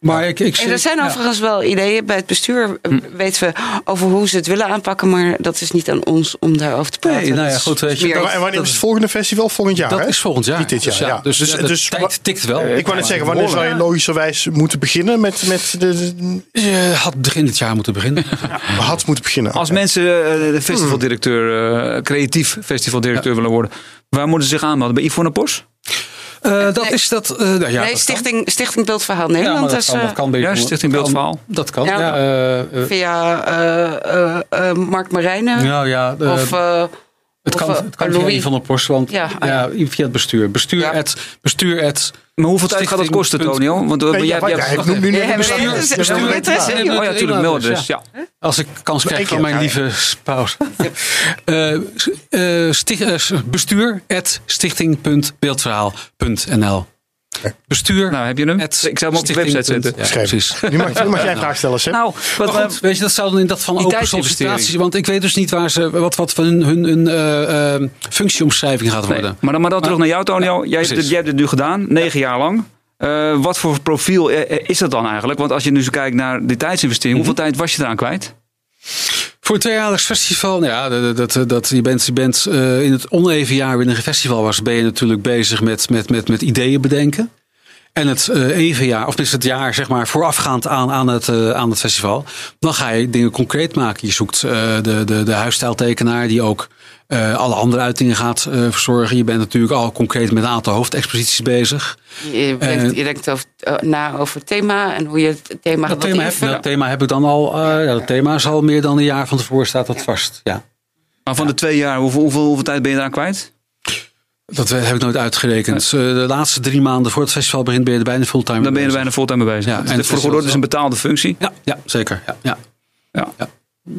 Maar ik, ik En er zijn ja. overigens wel ideeën bij het bestuur. eh, Weten we over hoe ze het willen aanpakken, maar dat is niet aan ons om daarover te praten. Nee, nou ja, goed, weet je, dat- En wanneer is het volgende festival? Volgend jaar, Dat hè? is volgend jaar. Niet dit jaar, Dus ja. Dus, Dus- ja, de dus tijd tikt wel. Ik wou net zeggen, wanneer zou je logischerwijs moeten beginnen met, met de, Je had begin dit jaar moeten beginnen. <laughs> had moeten beginnen. Als mensen eh, de festivaldirecteur, eh, creatief festivaldirecteur willen worden, waar moeten ze zich aanmelden? Bij Yvonne Pos? Eh, dat Nee. is dat. eh, nou ja, dat nee, kan. Stichting, Stichting Beeldverhaal Ja, Nederland. dat is, kan, eh, dat kan Ja, Stichting kan- Beeldverhaal. Dat kan. Ja. Ja, eh, eh, via eh, eh, eh, Mark Marijnen. nou ja, of eh, het kan, eh, het kan Louis. via van der Post, want Ja, ja, via het bestuur. Bestuur, Ja. het, bestuur het. Maar hoeveel tijd gaat dat kosten, Tonio? Want eh, Nee, jij, ja, hebt- noemt nu een bestuur- Dus Oh ja, natuurlijk, mailadres. Ja. Als ik kans krijg van mijn lieve spouse. Eh, bestuur at stichting.beeldverhaal.nl Bestuur. Nou, heb je hem? Ik zou hem op de website zetten. Ja, precies. <laughs> Nu mag, nu mag jij een vraag stellen, Seb. Nou, wat, Maar goed, weet je, dat zou dan in dat van Die open sollicitaties. Want ik weet dus niet waar ze, wat, wat van hun, hun, hun eh, eh, functieomschrijving gaat nee. worden. Maar dan, maar dan terug naar jou, Tonio. jij, hebt jij hebt het nu gedaan, negen jaar lang. Eh, wat voor profiel is dat dan eigenlijk? Want als je nu zo kijkt naar die tijdsinvestering, Mhm. hoeveel tijd was je eraan kwijt? Voor een tweejaarlijks festival, nou ja, dat, dat, je bent, je bent eh, in het oneven jaar wanneer een festival was, ben je natuurlijk bezig met, met, met, met ideeën bedenken. en het uh, evenjaar, of is het jaar zeg maar voorafgaand aan, aan, het, uh, aan het festival, dan ga je dingen concreet maken. Je zoekt de, de, de huisstijltekenaar die ook alle andere uitingen gaat verzorgen. Je bent natuurlijk al concreet met een aantal hoofdexposities bezig. Je, denkt, je denkt over, na over het thema en hoe je het thema dat gaat thema heb, Dat thema heb ik dan al, ja, dat thema is al meer dan een jaar van tevoren staat dat vast. Ja. Maar van de twee jaar, hoeveel, hoeveel, hoeveel tijd ben je eraan kwijt? Dat heb ik nooit uitgerekend. Eh, de laatste drie maanden voor het festival begint ben je er bijna fulltime Dan ben je er bijna fulltime mee bezig. Ja, en voor de is een betaalde functie. Ja, ja zeker. Ja, ja. ja.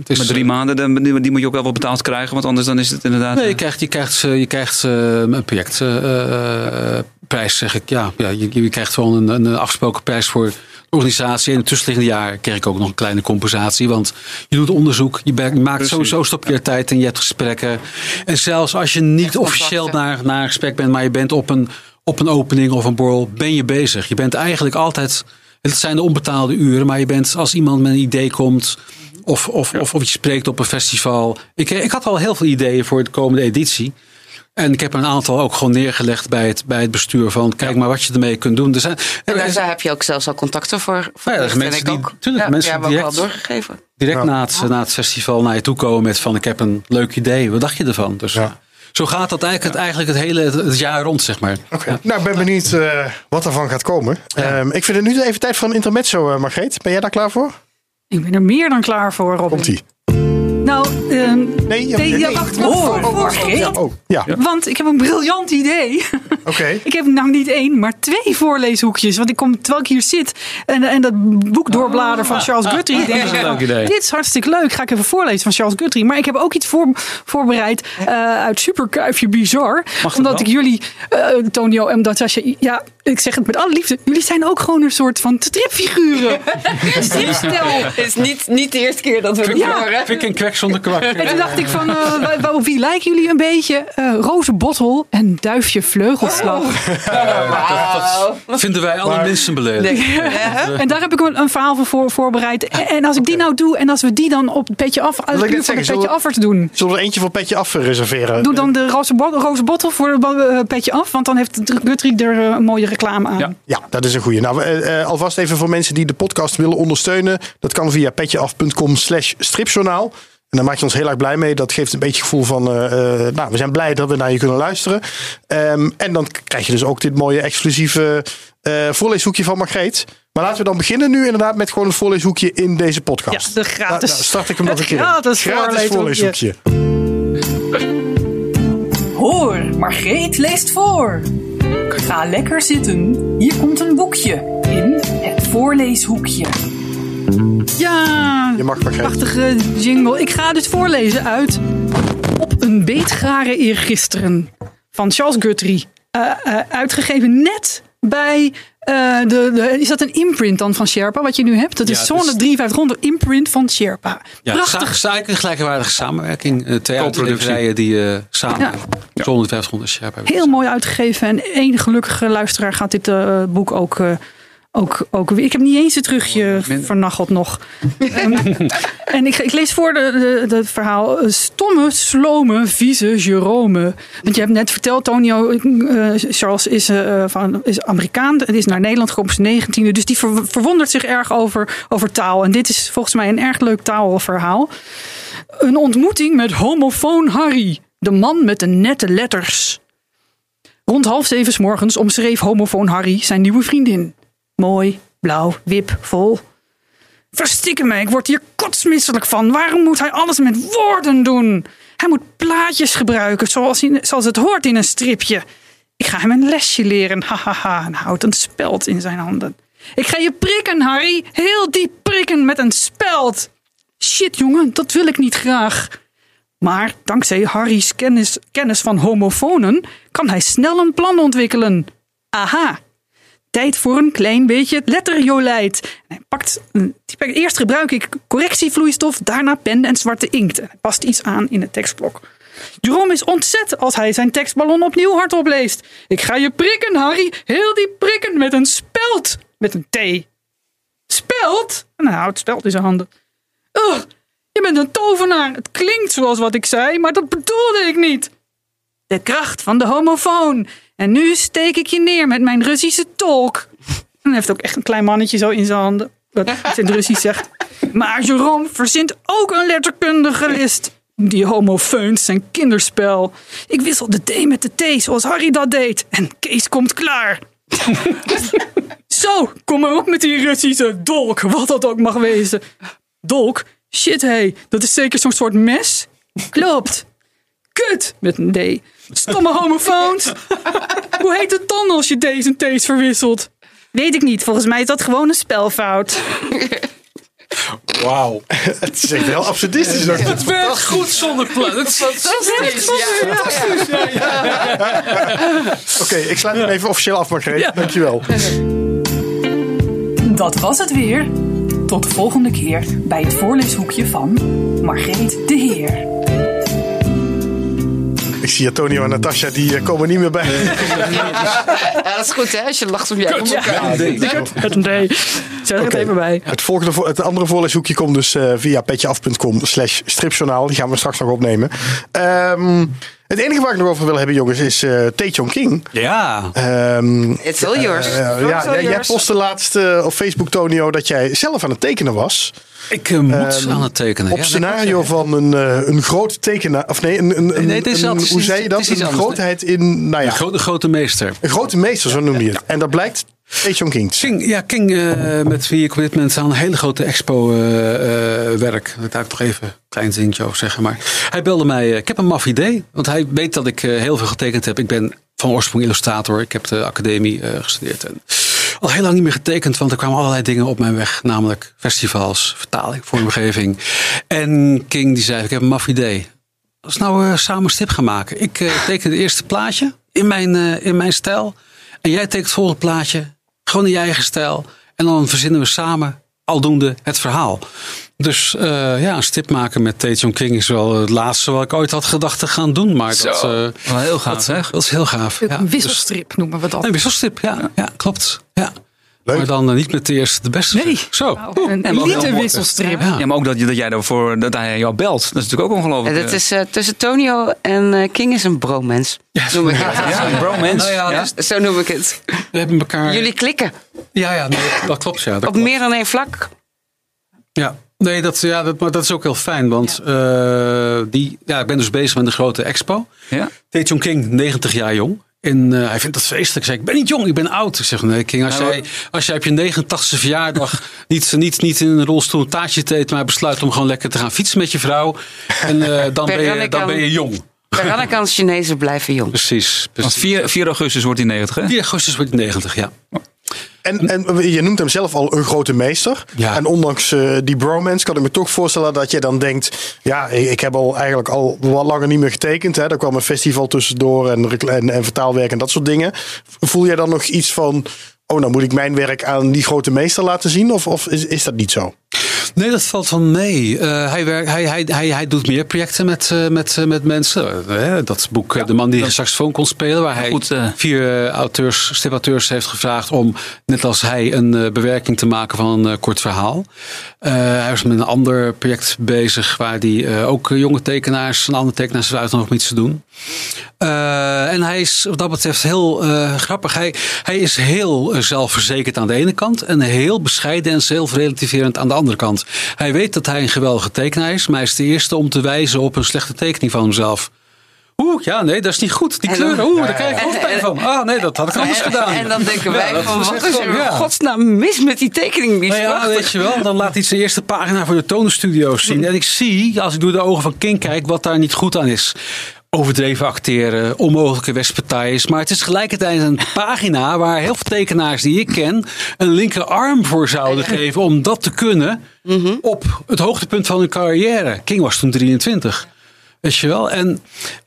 Is, maar drie maanden, die, moet je ook wel wat betaald krijgen, want anders dan is het inderdaad. Nee, je krijgt, je krijgt, je krijgt een projectprijs, zeg ik. Ja, ja je, je krijgt gewoon een, een afgesproken prijs voor organisatie. In het tussenliggende jaar kreeg ik ook nog een kleine compensatie. Want je doet onderzoek, je maakt sowieso stop je tijd en je hebt gesprekken. En zelfs als je niet officieel naar, naar een gesprek bent, maar je bent op een, op een opening of een borrel, ben je bezig. Je bent eigenlijk altijd. Het zijn de onbetaalde uren, maar je bent als iemand met een idee komt. Of, of, of, of je spreekt op een festival. Ik, ik had al heel veel ideeën voor de komende editie. En ik heb een aantal ook gewoon neergelegd bij het, bij het bestuur van kijk maar wat je ermee kunt doen. Er zijn, en daar, daar heb je ook zelfs al contacten voor. voor ja, dat mensen die, ook. Tuurlijk, ja, mensen die direct, ook al doorgegeven. Direct na, het, na het festival naar je toe komen met van ik heb een leuk idee. Wat dacht je ervan? Dus ja. zo gaat dat eigenlijk, het, eigenlijk het hele het jaar rond, zeg maar. Oké. Nou, ik ben benieuwd uh, wat ervan gaat komen. Um, ik vind het nu even tijd voor een intermezzo, uh, Margreet. Ben jij daar klaar voor? Ik ben er meer dan klaar voor, Robin. Komt-ie. Nou, um, nee, ja, nee, nee, wacht, wacht, voor, voor, voor, ja, oh, ja. Want ik heb een briljant idee. <laughs> Oké. Okay. ik heb nou niet één, maar twee voorleeshoekjes. Want ik kom, terwijl ik hier zit en, en dat boek doorblader van Charles Ah, Guthrie. denk ik, oh, dit is hartstikke leuk. Ga ik even voorlezen van Charles Guthrie. Maar ik heb ook iets voor, voorbereid uh, uit Superkuifje Bizar. Mag omdat ik jullie, uh, Tonio en Natasja, ja, ik zeg het met alle liefde. Jullie zijn ook gewoon een soort van stripfiguren. <laughs> Stripstel. Het is niet, niet de eerste keer dat we het Ja. horen. Vind ik een kwek zonder kwak. En toen dacht ik van, uh, op wie lijken jullie een beetje? Uh, Roze Bottel en Duifje Vleugelslag. Dat vinden wij allerminst beledigd. <laughs> En daar heb ik een, een verhaal voor, voor voorbereid. En, en als ik die nou doe en als we die dan op het petje af, als ik van petje zullen- affers doen. Zullen we er eentje voor Petje Af reserveren? Doe dan de roze, bo- roze bottel voor de eh, petje af, want dan heeft Guthrie er eh, een mooie reclame aan. Ja. Ja, dat is een goeie. Nou, eh, eh, alvast even voor mensen die de podcast willen ondersteunen. Dat kan via petjeaf.com slash stripjournaal. En daar maak je ons heel erg blij mee. Dat geeft een beetje het gevoel van, eh, eh, nou, we zijn blij dat we naar je kunnen luisteren. Ehm, en dan krijg je dus ook dit mooie exclusieve eh, voorleeshoekje van Margreet. Maar laten we dan beginnen nu inderdaad met gewoon een voorleeshoekje in deze podcast. Ja, de gratis- Nou, nou, start ik hem nog een keer. in. <laughs> gratis voorleeshoekje. Hoor, Margreet leest voor. Ga lekker zitten. Hier komt een boekje in het voorleeshoekje. Ja, Je mag Margreet. prachtige jingle. Ik ga dus voorlezen uit Op een beetgaren eergisteren van Charles Guthrie. Eh, eh, uitgegeven net bij... eh, de, de, is dat een imprint dan van Sherpa, wat je nu hebt? Dat Ja, is Zone is- 5300 imprint van Sherpa. Ja, Prachtig. Eigenlijk een gelijkwaardige samenwerking. Uh, twee uitgeverijen die eh, samen Ja. zonder 500 scherp hebben. Heel mooi uitgegeven. En één gelukkige luisteraar gaat dit eh, boek ook, eh, ook, ook. Ik heb niet eens het terugje vernacheld nog. <laughs> Ehm, en ik, ik lees voor het verhaal. eh, Stomme, slome, vieze Jerome. Want je hebt net verteld, Tonio, eh, Charles is, eh, van, is Amerikaan. Het is naar Nederland gekomen op zijn negentiende. Dus die ver- verwondert zich erg over, over taal. En dit is volgens mij een erg leuk taalverhaal. Een ontmoeting met homofoon Harry. De man met de nette letters. Rond half zeven 's morgens omschreef homofoon Harry zijn nieuwe vriendin. Mooi, blauw, wip, vol. Verstikken me, ik word hier kotsmisselijk van. Waarom moet hij alles met woorden doen? Hij moet plaatjes gebruiken zoals, zoals het hoort in een stripje. Ik ga hem een lesje leren, hahaha, en houdt een speld in zijn handen. Ik ga je prikken, Harry, heel diep prikken met een speld. Shit, jongen, dat wil ik niet graag. Maar dankzij Harry's kennis, kennis van homofonen kan hij snel een plan ontwikkelen. Aha, tijd voor een klein beetje letterjolijt. Hij pakt, die eerst gebruik ik correctievloeistof, daarna pen en zwarte inkt. Hij past iets aan in het tekstblok. Jerome is ontzet als hij zijn tekstballon opnieuw hardop leest. Ik ga je prikken, Harry, heel diep prikken met een speld. Met een T. Speld? En hij houdt speld in zijn handen. Ugh, je bent een tovenaar. Het klinkt zoals wat ik zei, maar dat bedoelde ik niet. De kracht van de homofoon. En nu steek ik je neer met mijn Russische tolk. Hij heeft ook echt een klein mannetje zo in zijn handen. Wat in het Russisch zegt. Maar Jerome verzint ook een letterkundige list. Die homofeuns zijn kinderspel. Ik wissel de D met de T zoals Harry dat deed. En Kees komt klaar. Zo, kom maar op met die Russische dolk, wat dat ook mag wezen. Dolk? Shit, hé, hey, dat is zeker zo'n soort mes? Klopt. Kut, met een D. Stomme homofoons. <laughs> Hoe heet het dan als je D's en T's verwisselt? Weet ik niet, volgens mij is dat gewoon een spelfout. Wauw. <laughs> Het is echt heel absurdistisch. ook. Het werkt goed zonder plan. Het is <laughs> Oké, ik sluit hem even officieel af, Margreet. Dankjewel. Dat was het weer. Tot de volgende keer bij het voorleeshoekje van Margreet de Heer. Ik zie Antonio en Natasja, die eh, komen niet meer bij. <laughs> Ja, dat is goed hè, als je lacht om elkaar. Met een D. Zeg het even bij. Het, volgende, vo- het andere voorleeshoekje komt dus eh, via petjeaf.com slash stripjournaal. Die gaan we straks nog opnemen. Ehm, het enige waar ik nog over wil hebben, jongens, is eh Taechong King. Ja. Ehm, It's all yours. eh, ja, jij postte laatst eh, op Facebook, Tonio, dat jij zelf aan het tekenen was. Ik eh, moet Ehm, aan het tekenen. Op Ja, scenario van een, eh, een groot tekenaar. Of nee, een, een, een, Nee, het is een- hoe zei je dat? Een anders, grootheid in, nou ja. De grote, grote meester. een grote meester, zo noem je het. En dat blijkt Taechong King. King, ja, King eh, met dit moment aan een hele grote expo eh, eh, werk. Daar kan ik toch even een klein zinnetje over zeggen. Maar hij belde mij. ik heb een maf idee. Want hij weet dat ik heel veel getekend heb. Ik ben van oorsprong illustrator. Ik heb de academie gestudeerd. En al heel lang niet meer getekend. Want er kwamen allerlei dingen op mijn weg. Namelijk festivals, vertaling, vormgeving. En King die zei, ik heb een maf idee. Als nou samen een stip gaan maken. Ik teken het eerste plaatje in mijn, in mijn stijl. En jij tekent het volgende plaatje. Gewoon in je eigen stijl. En dan verzinnen we samen aldoende het verhaal. Dus eh, ja, een stip maken met Taejong King is wel het laatste wat ik ooit had gedacht te gaan doen. Maar dat, Zo, eh, wel heel gaaf, dat, zeg. dat is heel gaaf. Ja, een wisselstrip noemen we dat. Dus, een wisselstip, ja, ja klopt. Ja. Leuk. Maar dan eh, niet met de eerste de beste. Nee. Zo. Nou, een en ook heel elite mooi. wisselstrip. Ja. Ja, maar ook dat, je- dat jij daarvoor dat hij jou belt. Dat is natuurlijk ook ongelooflijk. En dat is, eh, tussen Tonio en eh, King is een bromance. Noem ik het. ja, een bromance. Nou ja, Ja. dus Zo noem ik het. we hebben elkaar. Jullie klikken Ja, ja, nee, dat klopt. Ja, dat op klopt. meer dan één vlak. Ja, nee, dat, ja, dat, maar dat is ook heel fijn. Want eh, die, ja, ik ben dus bezig met een grote expo. Ja. Taejong King, 90 jaar jong. En eh, hij vindt dat feestelijk. Ik zeg, ik ben niet jong, ik ben oud. Ik zeg, nee King, als, Nou, jij, als jij op je 89ste verjaardag <laughs> niet, niet, niet in een rolstoel een taartje eet... maar besluit om gewoon lekker te gaan fietsen met je vrouw... En, eh, <laughs> dan, ben je, dan ben je jong. Veronicans Chinezen blijven jong. <laughs> Precies. Want precies. 4, 4 augustus wordt hij 90, hè? 4 augustus wordt hij 90, ja. En, en je noemt hem zelf al een grote meester. Ja. En ondanks eh, die bromance kan ik me toch voorstellen dat je dan denkt... Ja, ik heb al eigenlijk al wat langer niet meer getekend. Hè. Er kwam een festival tussendoor en, en vertaalwerk en dat soort dingen. Voel jij dan nog iets van... Oh, nou moet ik mijn werk aan die grote meester laten zien? Of, of is, is dat niet zo? Nee, dat valt van mee. Eh, hij, werkt, hij, hij, hij, hij doet meer projecten met, eh, met, eh, met mensen. Dat boek De man die een saxofoon kon spelen. Waar hij Goed, vier auteurs, stipauteurs heeft gevraagd om, net als hij, een bewerking te maken van een kort verhaal. Hij was met een ander project bezig waar hij ook jonge tekenaars en andere tekenaars heeft uitgenodigd om iets te doen. En hij is wat dat betreft heel grappig. Hij, hij is heel zelfverzekerd aan de ene kant en heel bescheiden en zelfrelativerend aan de andere kant. Hij weet dat hij een geweldige tekenaar is, maar hij is de eerste om te wijzen op een slechte tekening van hemzelf. Oeh, ja, nee, dat is niet goed. Die En kleuren, oeh, daar krijg ik hoofdpijn van. Ah, nee, dat had ik anders gedaan. En dan denken wij dat van, wat is er ja. godsnaam mis met die tekening? Die Nou ja, weet je wel, dan laat hij zijn eerste pagina voor de tonenstudio's zien. En ik zie, als ik door de ogen van King kijk, wat daar niet goed aan is. Overdreven acteren, onmogelijke westpartijen. Maar het is tegelijkertijd een pagina waar heel veel tekenaars die ik ken een linkerarm voor zouden geven om dat te kunnen op het hoogtepunt van hun carrière. King was toen 23. Weet je wel? En,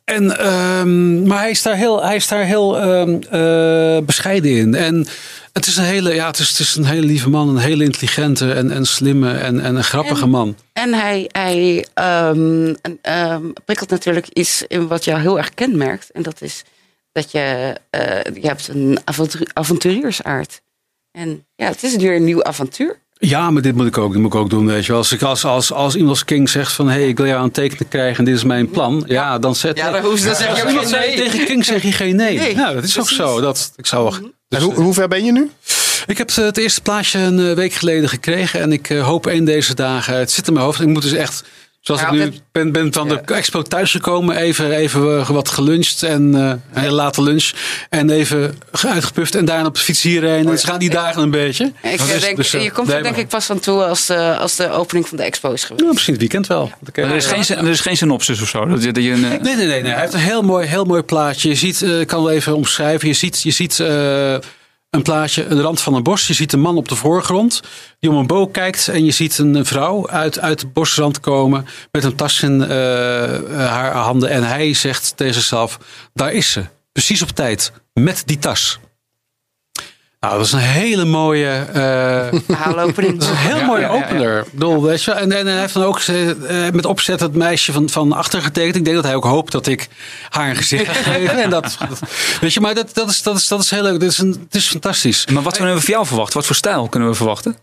en, ehm, maar hij is daar heel, hij is daar heel ehm, eh, bescheiden in. En het is een hele, ja, het is, het is een hele lieve man, een hele intelligente en, en slimme en, en een grappige En- man. En hij, hij ehm, ehm, prikkelt natuurlijk iets in wat jou heel erg kenmerkt. En dat is dat je, eh, je hebt een avontu- avonturiersaard. En ja, het is weer een nieuw avontuur. Ja, maar dit moet ik ook, dit moet ik ook doen. Weet je. wel. Als, ik, als, als, als iemand als King zegt van... hé, hey, ik wil jou aan het tekenen krijgen en dit is mijn plan. Ja, dan zet Ja, dan, hoef je- dan zeg je ook geen nee. tegen King zeg je geen nee. Nee, nou, dat is ook zo. Dat, ik, zou, En dus, hoe, hoe ver ben je nu? Ik heb het eerste plaatje een eh, week geleden gekregen. En ik eh, hoop één deze dagen... Het zit in mijn hoofd. Ik moet dus echt... Zoals Ja, ik nu het- ben, ben van de expo thuisgekomen. Even, even eh, wat geluncht. En eh, een hele late lunch. En even uitgepuft. En daarna op de fiets hierheen. En ze gaan die dagen een beetje. Ik Dus- eh, denk, dus, eh, je komt er denk ik pas aan toe als de, als de opening van de expo is geweest. Nou, misschien het weekend wel. Er is, geen, er is geen synopsis of zo. Dat, je- dat je een, eh, Nee, nee, nee, nee. Hij heeft een heel mooi, heel mooi plaatje. Je ziet, eh, ik kan wel even omschrijven. Je ziet, je ziet eh, een plaatje, een rand van een bos. Je ziet een man op de voorgrond die om een boog kijkt. En je ziet een vrouw uit, uit de bosrand komen met een tas in eh, eh, haar handen. En hij zegt tegen zichzelf, daar is ze. Precies op tijd. Met die tas. Nou, dat is een hele mooie... eh, Verhaalopening. dat is een heel Ja, mooie ja, ja, ja. opener. Bedoel, weet je En, en hij heeft dan ook eh, met opzet het meisje van, van achter getekend. Ik denk dat hij ook hoopt dat ik haar een gezicht ga geven. En dat, dat- weet je, maar dat, dat, is, dat, is, dat is heel leuk. Dat is een, het is fantastisch. maar wat kunnen we van jou verwachten? Wat voor stijl kunnen we verwachten?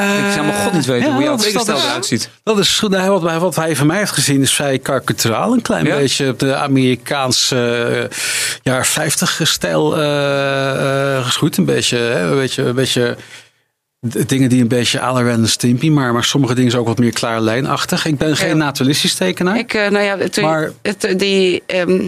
Ik zou maar god niet weten ja, hoe jouw is- eruit ziet. Dat is goed. Nou, wat, wat hij van mij heeft gezien is vrij karikaturaal. Een klein Ja? beetje op de Amerikaanse eh, jaar 50 stijl eh, eh, geschoeid. Een beetje, hè, een beetje, een beetje dingen die een beetje Ren en Stimpy, maar, maar sommige dingen zijn ook wat meer klaar lijnachtig. Ik ben geen Ja. naturalistisch tekenaar. Ik, eh, nou ja, het, Maar- het, die, ehm,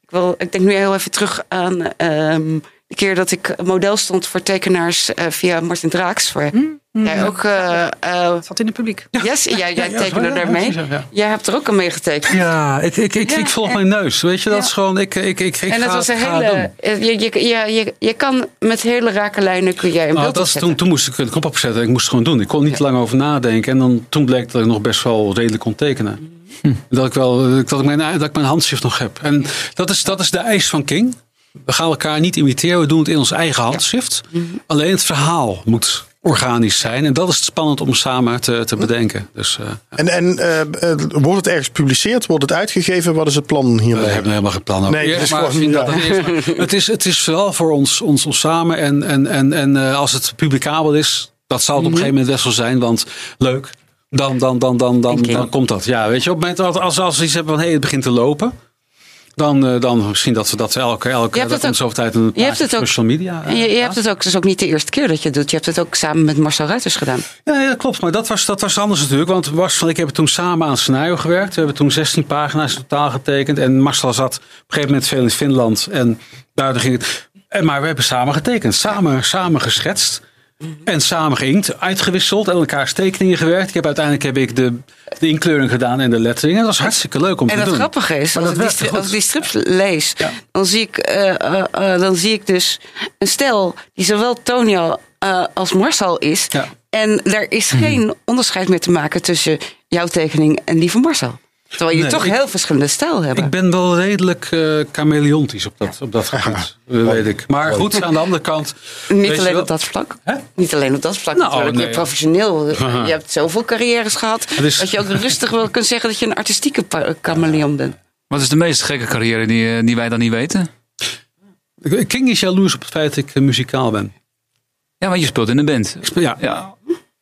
ik, wil, ik denk nu heel even terug aan ehm, de keer dat ik model stond voor tekenaars eh, via Martin Draaks. Waar jij ook, eh eh, Zat in het publiek. <laughs> yes, jij, jij tekende ja, daarmee. ja, ja. Jij hebt er ook aan meegetekend. Ja, ik, ik, ik, Ja, ik volg en- mijn neus. Weet je, dat Ja. is gewoon. Ik, ik, ik, ik en dat ga, was een hele. eh, Je, je, ja, je, je kan met hele rake lijnen kun jij een Nou, beeld dat is toen, toen moest ik de knop opzetten. Ik moest het gewoon doen. Ik kon niet lang over nadenken. En dan, toen bleek dat ik nog best wel redelijk kon tekenen. Dat, ik wel, dat, ik mijn, dat ik mijn handschrift nog heb. En dat is, dat is de eis van King. We gaan elkaar niet imiteren. We doen het in ons eigen handschrift. Alleen het verhaal moet organisch zijn. En dat is het spannend om samen te, te bedenken. Dus eh, En, en eh, eh, wordt het ergens gepubliceerd? Wordt het uitgegeven? Wat is het plan we hierbij? hebben helemaal geen plan over. Nee, het Eerst is maar gewoon- zien ja. dat het, het, is, het is vooral voor ons, ons, ons samen. En, en, en, en eh, als het publicabel is, dat zal het op een gegeven moment best wel zijn. Want leuk, dan, dan, dan, dan, dan, dan komt dat. Ja, weet je, op het moment dat als, als we iets hebben van hé, hey, het begint te lopen. Dan, eh, dan misschien dat we dat elke, elke Je dat zoveel tijd een je hebt het ook- social media. En je, je eh, hebt het ook, het is ook niet de eerste keer dat je het doet. Je hebt het ook samen met Marcel Ruiters gedaan. Ja, nee, dat klopt. Maar dat was, dat was anders natuurlijk. Want was van, ik heb toen samen aan scenario gewerkt. We hebben toen 16 pagina's in totaal getekend. En Marcel zat op een gegeven moment veel in Finland. En daardoor ging het. En, maar we hebben samen getekend. Samen, samen geschetst. En samen geïnkt, uitgewisseld en elkaars tekeningen gewerkt. Ik heb uiteindelijk heb ik de, de inkleuring gedaan en de lettering. En dat was hartstikke leuk om En te het doen. grappige is, als ik, dat die, werkte stri- als ik die strips lees, Ja. dan, zie ik, eh, eh, eh, dan zie ik dus een stel die zowel Tonio als Marcel is. Ja. En er is Mhm. geen onderscheid meer te maken tussen jouw tekening en die van Marcel. Terwijl je Nee, toch ik- heel verschillende stijl hebt. Ik ben wel redelijk eh chameleontisch op dat, op dat gebied, eh, weet ik. Maar goed, aan de andere kant... Niet alleen op dat vlak. Hè? Niet alleen op dat vlak. Nou, natuurlijk. nee. Je professioneel. Je hebt zoveel carrières gehad. is- Dat je ook rustig wel kunt zeggen dat je een artistieke chameleon bent. Wat is de meest gekke carrière die, eh, die wij dan niet weten? King is jaloers op het feit dat ik eh, muzikaal ben. Ja, maar je speelt in een band. Speel- Ja, Ja.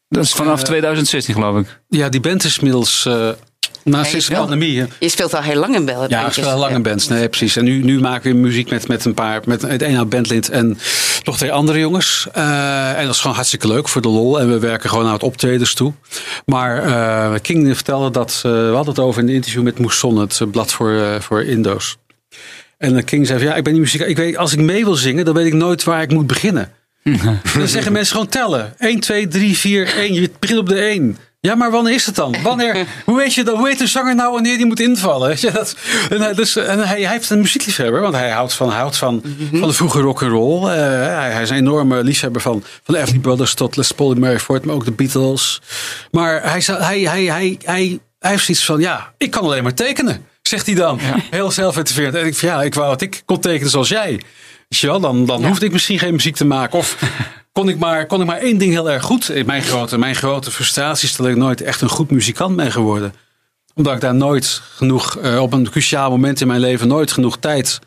Dat is vanaf 2016 geloof ik. Ja, die band is inmiddels uh, na sinds de pandemie. Je speelt al heel lang in Bel. Ja, ik speel al lang in bands. Nee, precies. En nu, nu maken we muziek met, met een paar, met het ene bandlid en nog twee andere jongens. Uh, en dat is gewoon hartstikke leuk voor de lol. En we werken gewoon naar het optredens toe. Maar uh, King vertelde dat, uh, we hadden het over in een interview met Moesson, het blad voor, uh, voor Indo's. En King zei van, ja, ik ben niet muziek. Ik weet, als ik mee wil zingen, dan weet ik nooit waar ik moet beginnen. <laughs> dan zeggen mensen gewoon tellen. 1, 2, 3, 4, 1. Je begint op de 1. Ja, maar wanneer is het dan? Wanneer, <laughs> hoe weet je dat? Hoe weet de zanger nou wanneer die moet invallen? <laughs> Dat, en hij, dus, en hij, hij heeft een muziekliefhebber, want hij houdt van, houdt van, van de vroege rock'n'roll. Uh, hij, hij is een enorme liefhebber van, van de Everly Brothers tot Les Paul en Mary Ford, maar ook de Beatles. Maar hij, hij, hij, hij, hij, hij heeft zoiets van, ja, ik kan alleen maar tekenen, zegt hij dan. Ja. Heel zelfverteerd. En ik van, ja, ik wou dat ik kon tekenen zoals jij. Dan, dan ja. hoefde ik misschien geen muziek te maken. Of kon ik, maar, kon ik maar één ding heel erg goed. Mijn grote, mijn grote frustratie is dat ik nooit echt een goed muzikant ben geworden. Omdat ik daar nooit genoeg, uh, op een cruciaal moment in mijn leven, nooit genoeg tijd.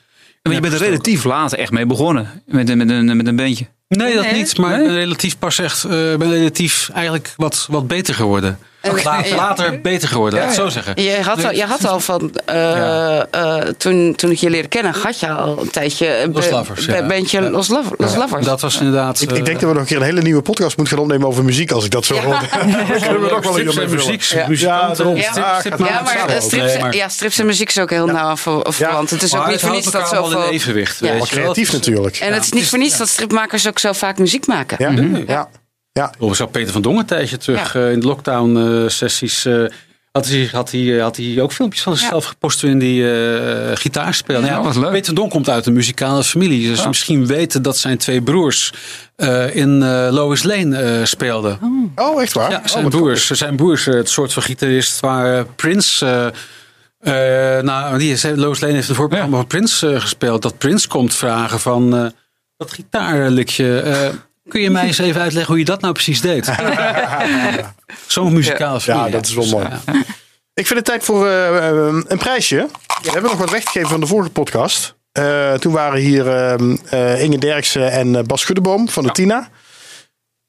Maar je bent er relatief laat echt mee begonnen. Met, met, een, met een bandje. Nee, dat Nee? niet. Maar ik ben relatief pas echt, eh, ben relatief eigenlijk wat, wat beter geworden. Ja. Later beter geworden, laat ik het zo zeggen. Je had, al, je had al van, eh, eh, toen, toen ik je leerde kennen, had je al een tijdje een Los Lovers, be- ja. bandje Ja. Los, Lov- Los Lovers. Dat was inderdaad... Ik, eh, ik denk dat we nog een keer een hele nieuwe podcast moeten gaan opnemen over muziek als ik dat zo hoor. <laughs> Kunnen we nog wel een muziek, Ja. maar, eh, strips, ja, strips en muziek is ook heel nauw verwant. Het is ook niet voor niets dat in zoveel... evenwicht. Je creatief natuurlijk. En het is niet voor niets dat stripmakers ook zo vaak muziek maken. Ja, Mhm. ja. Ja. Of zo Peter van Dongen een tijdje terug Ja. eh, in de lockdown eh, sessies. eh, had hij, had, hij, had hij ook filmpjes van zichzelf gepost toen die eh gitaar speelde. Ja, wat leuk. Peter van Dongen komt uit een muzikale familie. Dus misschien weten dat zijn twee broers eh, in eh, Lois Lane eh, speelden. Oh, echt waar? Ja, Oh, zijn wat broers. Zijn broers, het soort van gitarist waar Prince. eh, eh, nou, die is, Lois Lane heeft een voorprogramma van Prince eh, gespeeld. Dat Prince komt vragen van eh, dat gitaarlikje. Kun je mij eens even uitleggen hoe je dat nou precies deed? <laughs> Zo'n muzikale familie. Ja, dat is wel mooi. ja. Ik vind het tijd voor eh, eh, een prijsje. We hebben nog wat weggegeven van de vorige podcast. Eh, toen waren hier eh, eh, Inge Derksen en Bas Schuddeboom van de Tina.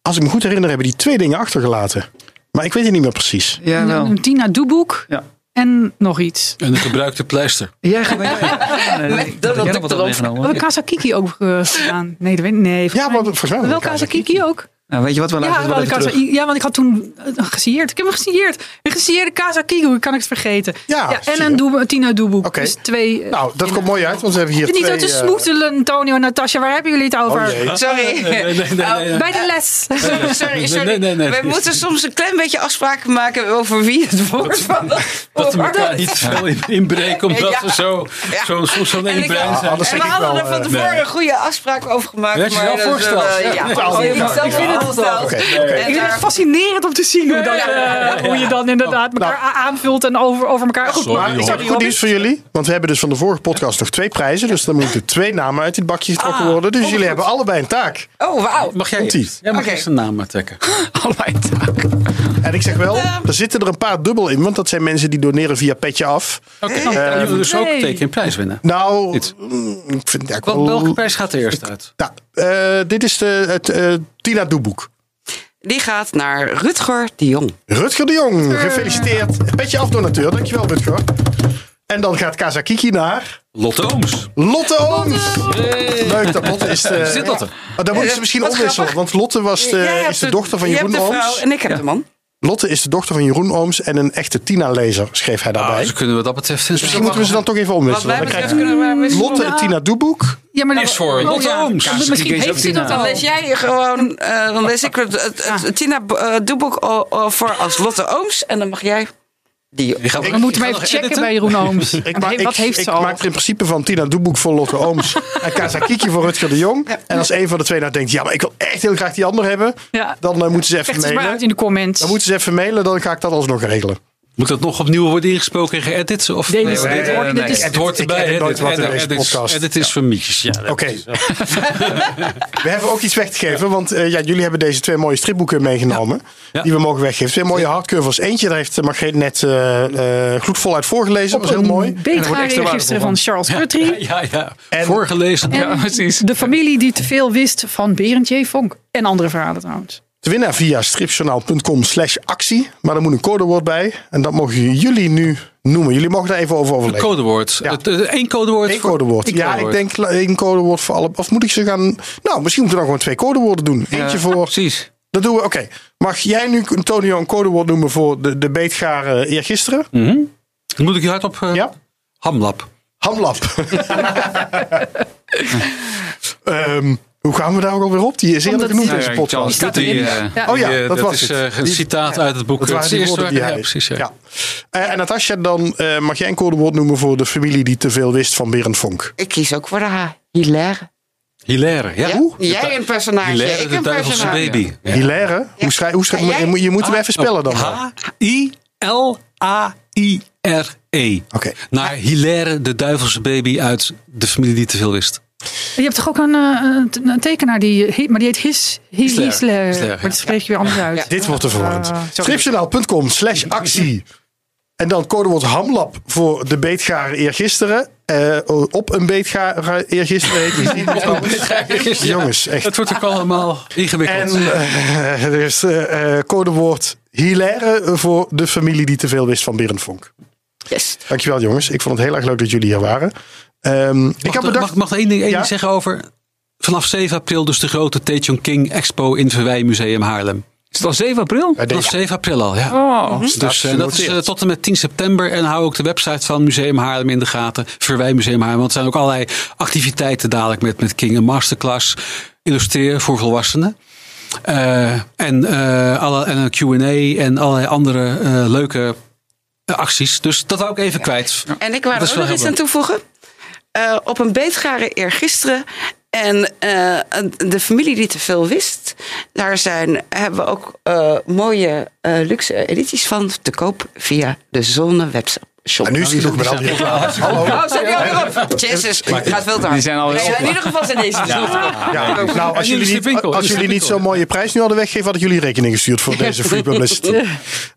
Als ik me goed herinner, hebben die twee dingen achtergelaten. Maar ik weet het niet meer precies. Ja, Een, wel. een Tina Doeboek Ja. En nog iets. En een gebruikte pleister. Jij gaat mee. dat nog ik erop. meegenomen? We hebben Kazakiki ook eh, gedaan. Nee, dat weet ik nee. Ja, maar volgens mij wel. Kazakiki ook. Nou, weet je wat, we Ja, wel wel ja, want ik had toen uh, gesieerd. Ik heb hem gesieerd. Een gesieerde Kazakiki, hoe kan ik het vergeten? Ja, en zie je. een doe, Tina Doeboek. Oké. Dus twee. eh, Nou, dat komt mooi uit, want we hebben hier niet twee... zo te eh, smoetelen, Antonio en Natasja. Waar hebben jullie het over? oh jee. Sorry. Nee, nee, nee, nee, nee. Bij de les. <laughs> Sorry, sorry, sorry. Nee, nee, nee. Wij moeten soms een klein beetje afspraken maken over wie het woord van de Dat we elkaar niet veel in- inbreken, omdat Ja. we zo, Ja. zo, zo, zo En één ik- brein Ja, zijn. En we ik hadden wel, er van tevoren een goede afspraak over gemaakt. Dat je voorgesteld. eh, Ja, dat ik vind het fascinerend om te zien hoe, dat, eh, hoe je dan inderdaad elkaar a- aanvult en over, over elkaar. Goed, Sorry, Maar ik heb hoor. goed nieuws voor jullie. Want we hebben dus van de vorige podcast nog twee prijzen. Dus dan moeten twee namen uit dit bakje getrokken worden. Dus jullie hebben allebei een taak. Oh, wauw. Mag jij eerst? Jij mag Oké. eerst een naam trekken. <gasps> Allebei taak. En ik zeg wel, er zitten er een paar dubbel in. Want dat zijn mensen die doneren via Petje Af. Oké, dan kunnen we dus ook teken in prijs winnen. Nou, mm, ik vind ja, ik Wel, wel- welke prijs gaat er eerst uit? Nou, eh, dit is de, het eh, Tina Doeboek. Die gaat naar Rutger de Jong. Rutger de Jong, gefeliciteerd. Petje af donateur, dankjewel Rutger. En dan gaat Kazakiki naar Lotte Ooms. Lotte Ooms. Leuk dat Lotte is de... Zit Lotte? Oh, dan moeten ze misschien omwisselen. Want Lotte was de, is de dochter van je Jeroen hebt de vrouw Ooms. en ik heb de man. Lotte is de dochter van Jeroen Ooms en een echte Tina-lezer, schreef hij daarbij. Dus kunnen we dat betreft... Dus misschien moeten we ze dan toch even omwisselen. Dan krijgt. Lotte en Tina Doeboek. Ja, maar Is voor Lotte ja. Ooms. Misschien heeft ze dat al. Dan lees jij gewoon, eh, dan lees ik het, het, het, Tina uh, Doeboek al- al voor als Lotte Ooms. En dan mag jij die. Die We moeten hem gaat even checken editen. bij Jeroen Ooms. <laughs> Ik, wat ik, heeft ik ze al? maak er in principe van Tina Doeboek voor Lotte Ooms en Kazakiki voor Rutger de Jong. En als een van de twee nou denkt, ja, maar ik wil echt heel graag die ander hebben. Ja. Dan eh, moeten ze even Vecht het maar uit mailen. in de comments. Dan moeten ze even mailen, dan ga ik dat alsnog regelen. Moet dat nog opnieuw worden ingesproken en geëdit? Of Nee, Nee, het hoort erbij. edit nooit wat in podcast. Edit is voor mietjes. Ja, dat Oké. We hebben ook iets weg te geven, want eh, ja, jullie hebben deze twee mooie stripboeken meegenomen. Ja. Die we mogen weggeven. Twee mooie hardcovers. Eentje, daar heeft Margreet net eh eh gloedvol uit voorgelezen. Dat was heel mooi. waardevol gisteren van. Charles Guthrie. Ja, ja. En- Voorgelezen. Ja, precies. De familie die te veel wist van Berend J. Vonk. En andere verhalen trouwens. Te winnen via stripjournaal.com slash actie. Maar er moet een codewoord bij. En dat mogen jullie nu noemen. Jullie mogen daar even over Een overleggen. codewoord. Ja. Eh, één codewoord. Eén codewoord. één Ja, ik codewoord. denk één codewoord voor alle. Of moet ik ze gaan. Nou, misschien moeten we dan gewoon twee codewoorden doen. Eentje voor. Precies. Dat doen we. Oké. Mag jij nu, Antonio, een codewoord noemen voor de, de beetgaren eergisteren? Moet ik je hardop... eh Ja. Hamlap. Hamlap. <laughs> Ehm, hoe gaan we daar ook alweer op? Die is eerder genoemd Ja, deze podcast. Eh, Ja. Oh ja, Die, eh, dat was is het. eh, een Die- citaat uit het boek. Dat waren Het die woorden die hij... ja, precies. Ja. Ja. Eh, en Natasja, dan eh, mag jij een codewoord noemen voor de familie die te veel wist van Berend Vonk. Ik kies ook voor de H. Hilaire. Hilaire. Ja. Ja? Jij een personage, Hilaire, ik de een duivelse personage. baby. Ja. Hilaire? Hoe schrijf, hoe schrijf, jij? je, moet- je moet hem even spellen dan. H-I-L-A-I-R-E. Oké. Naar Hilaire, de duivelse baby uit de familie die te veel wist. Je hebt toch ook een, eh, een te- een tekenaar die, he- maar die heet His, His, Hisler. Hisler. Hisler, ja. Maar dat spreek je weer anders uit. Dit wordt te verwarrend. Ah, sorry. Stripjournaal.com slash actie. En dan codewoord hamlap voor de beetgaren eergisteren. Eh, op een beetga eergisteren heet. <laughs> Jongens, echt. Het wordt ook allemaal ingewikkeld. En eh, er is eh, eh, codewoord hilaire voor de familie die te veel wist van Berenfonk. Yes. Dankjewel jongens. Ik vond het heel erg leuk dat jullie hier waren. Ehm, ik bedacht... mag, mag er één ding, één Ja? ding zeggen over... Vanaf 7 april dus de grote Taechung King Expo in het Verwij Museum Haarlem. Is het al 7 april? Vanaf deze- 7 april al, ja. Oh, Dus eh, dat is eh, tot en met 10 september. En hou ook de website van Museum Haarlem in de gaten. Verwij Museum Haarlem. Want er zijn ook allerlei activiteiten dadelijk met, met King. Een masterclass. Illustreren voor volwassenen. Eh, en, eh, alle, en een Q&A en allerlei andere leuke acties. Dus dat wou ik even kwijt. En ik wou er ook nog iets aan toevoegen. Eh, op een beetgaren eergisteren. En eh, de familie die te veel wist. Daar zijn, hebben we ook eh, mooie luxe edities van te koop via de Zonne webshop. En nu is hij nog met al die reclame. Hallo. Oh, zijn die al erop? Jezus, het gaat veel te hard. Die zijn Nee. In ieder geval zijn deze dus. Ja, nou, als de jullie, niet, als jullie niet zo'n mooie prijs nu hadden weggegeven, hadden jullie rekening gestuurd voor deze free publicity. <laughs>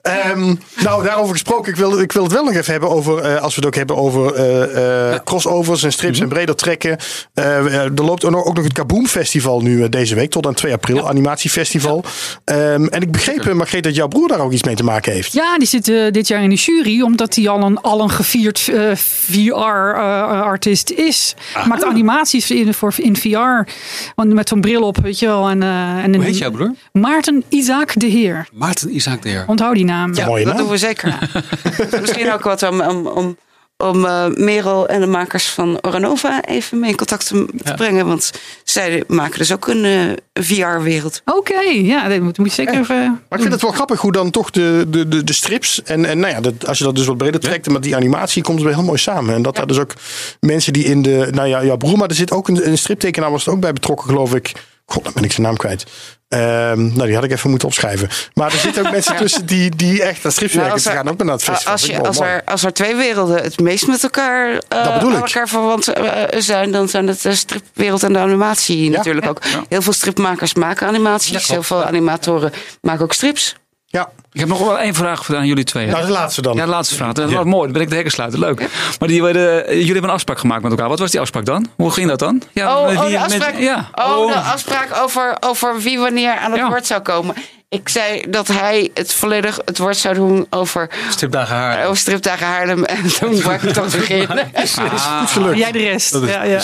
Ehm, nou, daarover gesproken, ik wil, ik wil het wel nog even hebben over, eh, als we het ook hebben over eh, eh, crossovers en strips en breder trekken. Eh, er loopt ook nog, ook nog het Kaboom Festival nu deze week, tot aan 2 april, animatiefestival. Ehm, en ik begreep, Margreet, dat jouw broer daar ook iets mee te maken heeft. Ja, die zit dit jaar in de jury, omdat hij al een, al een gevierd eh, VR-artiest is. Maakt animaties in, voor, in VR. Want met zo'n bril op, weet je wel. En, eh, en Hoe een- heet jouw broer? Maarten Isaac de Heer. Maarten Isaac de Heer. Onthoud die naam. Ja, Mooie dat naam. doen we zeker. <laughs> Misschien ook wat om, om, om, om eh, Merel en de makers van Oranova even mee in contact te, te brengen. Want zij maken dus ook een eh, VR-wereld. Oké, ja, dat moet, moet je zeker even... Maar ik vind het wel grappig hoe dan toch de, de, de, de strips. En, en nou ja, dat, als je dat dus wat breder trekt. Maar die animatie komt weer heel mooi samen. En dat daar dus ook mensen die in de. Nou ja, jouw broer, maar er zit ook een, een striptekenaar was er ook bij betrokken, geloof ik. God, dan ben ik zijn naam kwijt. Ehm, nou, die had ik even moeten opschrijven. Maar er zitten ook mensen <laughs> tussen die, die echt strips werken. als Ze er- gaan ook naar het festival. Als, je, als, er, als er twee werelden het meest met elkaar, eh, Dat aan elkaar verwant eh, zijn, dan zijn het de stripwereld en de animatie natuurlijk ook. Heel veel stripmakers maken animaties. Heel veel animatoren maken ook strips. Ja, Ik heb nog wel één vraag aan jullie twee. nou de laatste dan. Ja, de laatste vraag. Dat is mooi. Dan ben ik de hekken sluiten. Leuk. Maar die, werden- jullie hebben een afspraak gemaakt met elkaar. Wat was die afspraak dan? Hoe ging dat dan? Ja, Oh, met oh, de met- afspraak, ja. oh, de afspraak over, over wie wanneer aan het Ja. woord zou komen. Ik zei dat hij het volledig het woord zou doen over, Stripdagen Haarlem. over stripdagen Haarlem. En toen wou ik beginnen. <laughs> Goed gelukt. Jij de rest. Ja, ja.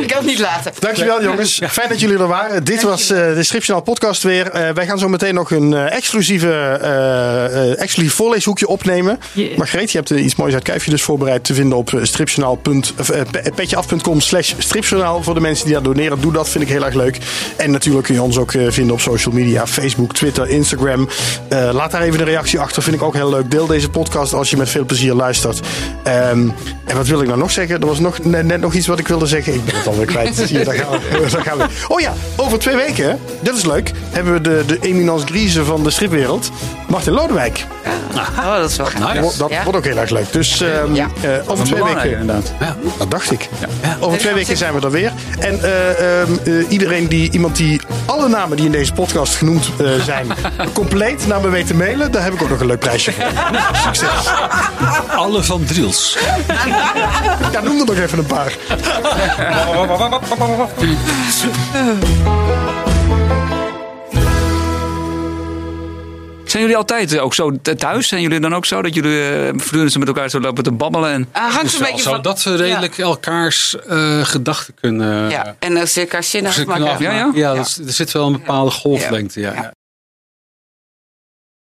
Ik kan het niet laten. Dankjewel jongens. Fijn dat jullie er waren. Dit was eh, de Stripjournaal podcast weer. Eh, wij gaan zo meteen nog een eh, exclusieve, eh, eh, exclusief voorleeshoekje opnemen. Yeah. Margreet, je hebt iets moois uit Kuifje dus voorbereid te vinden op petjeaf.com slash stripjournaal. Voor de mensen die daar doneren, doe dat. Vind ik heel erg leuk. En natuurlijk kun je ons ook eh, vinden op social media. Facebook, Twitter, Instagram. Eh, laat daar even een reactie achter. Vind ik ook heel leuk. Deel deze podcast als je met veel plezier luistert. Ehm, en wat wil ik nou nog zeggen? Er was nog, net, net nog iets wat ik wilde zeggen. Ik ben het alweer kwijt. Zie je, daar gaan we, <laughs> daar gaan we. Oh ja, over twee weken, dat is leuk, hebben we de, de eminence grise van de stripwereld. Martin Lodewijk. Oh, dat is wel gaaf. Dat, dat Ja. wordt ook heel erg leuk. Dus ehm, Ja. eh, over twee weken... inderdaad. Dat dacht ik. Over twee weken zijn we er weer. En eh, ehm, eh, iedereen die, iemand die alle namen die in deze podcast genoemd eh, zijn, compleet naar me weet te mailen, daar heb ik ook nog een leuk prijsje voor. Succes. Alle van Driels. Ja, noem er nog even een paar. Zijn jullie altijd eh, ook zo thuis? Zijn jullie dan ook zo dat jullie voortdurend met elkaar zo lopen te babbelen? En... Hangt Dus een wel beetje zo van... dat we redelijk elkaars eh, gedachten kunnen... Ja, en als je elkaar zin Ze kunnen afmaken. afmaken. Ja, ja? Ja, dat is- er zit wel een bepaalde golflengte. Ja. Ja.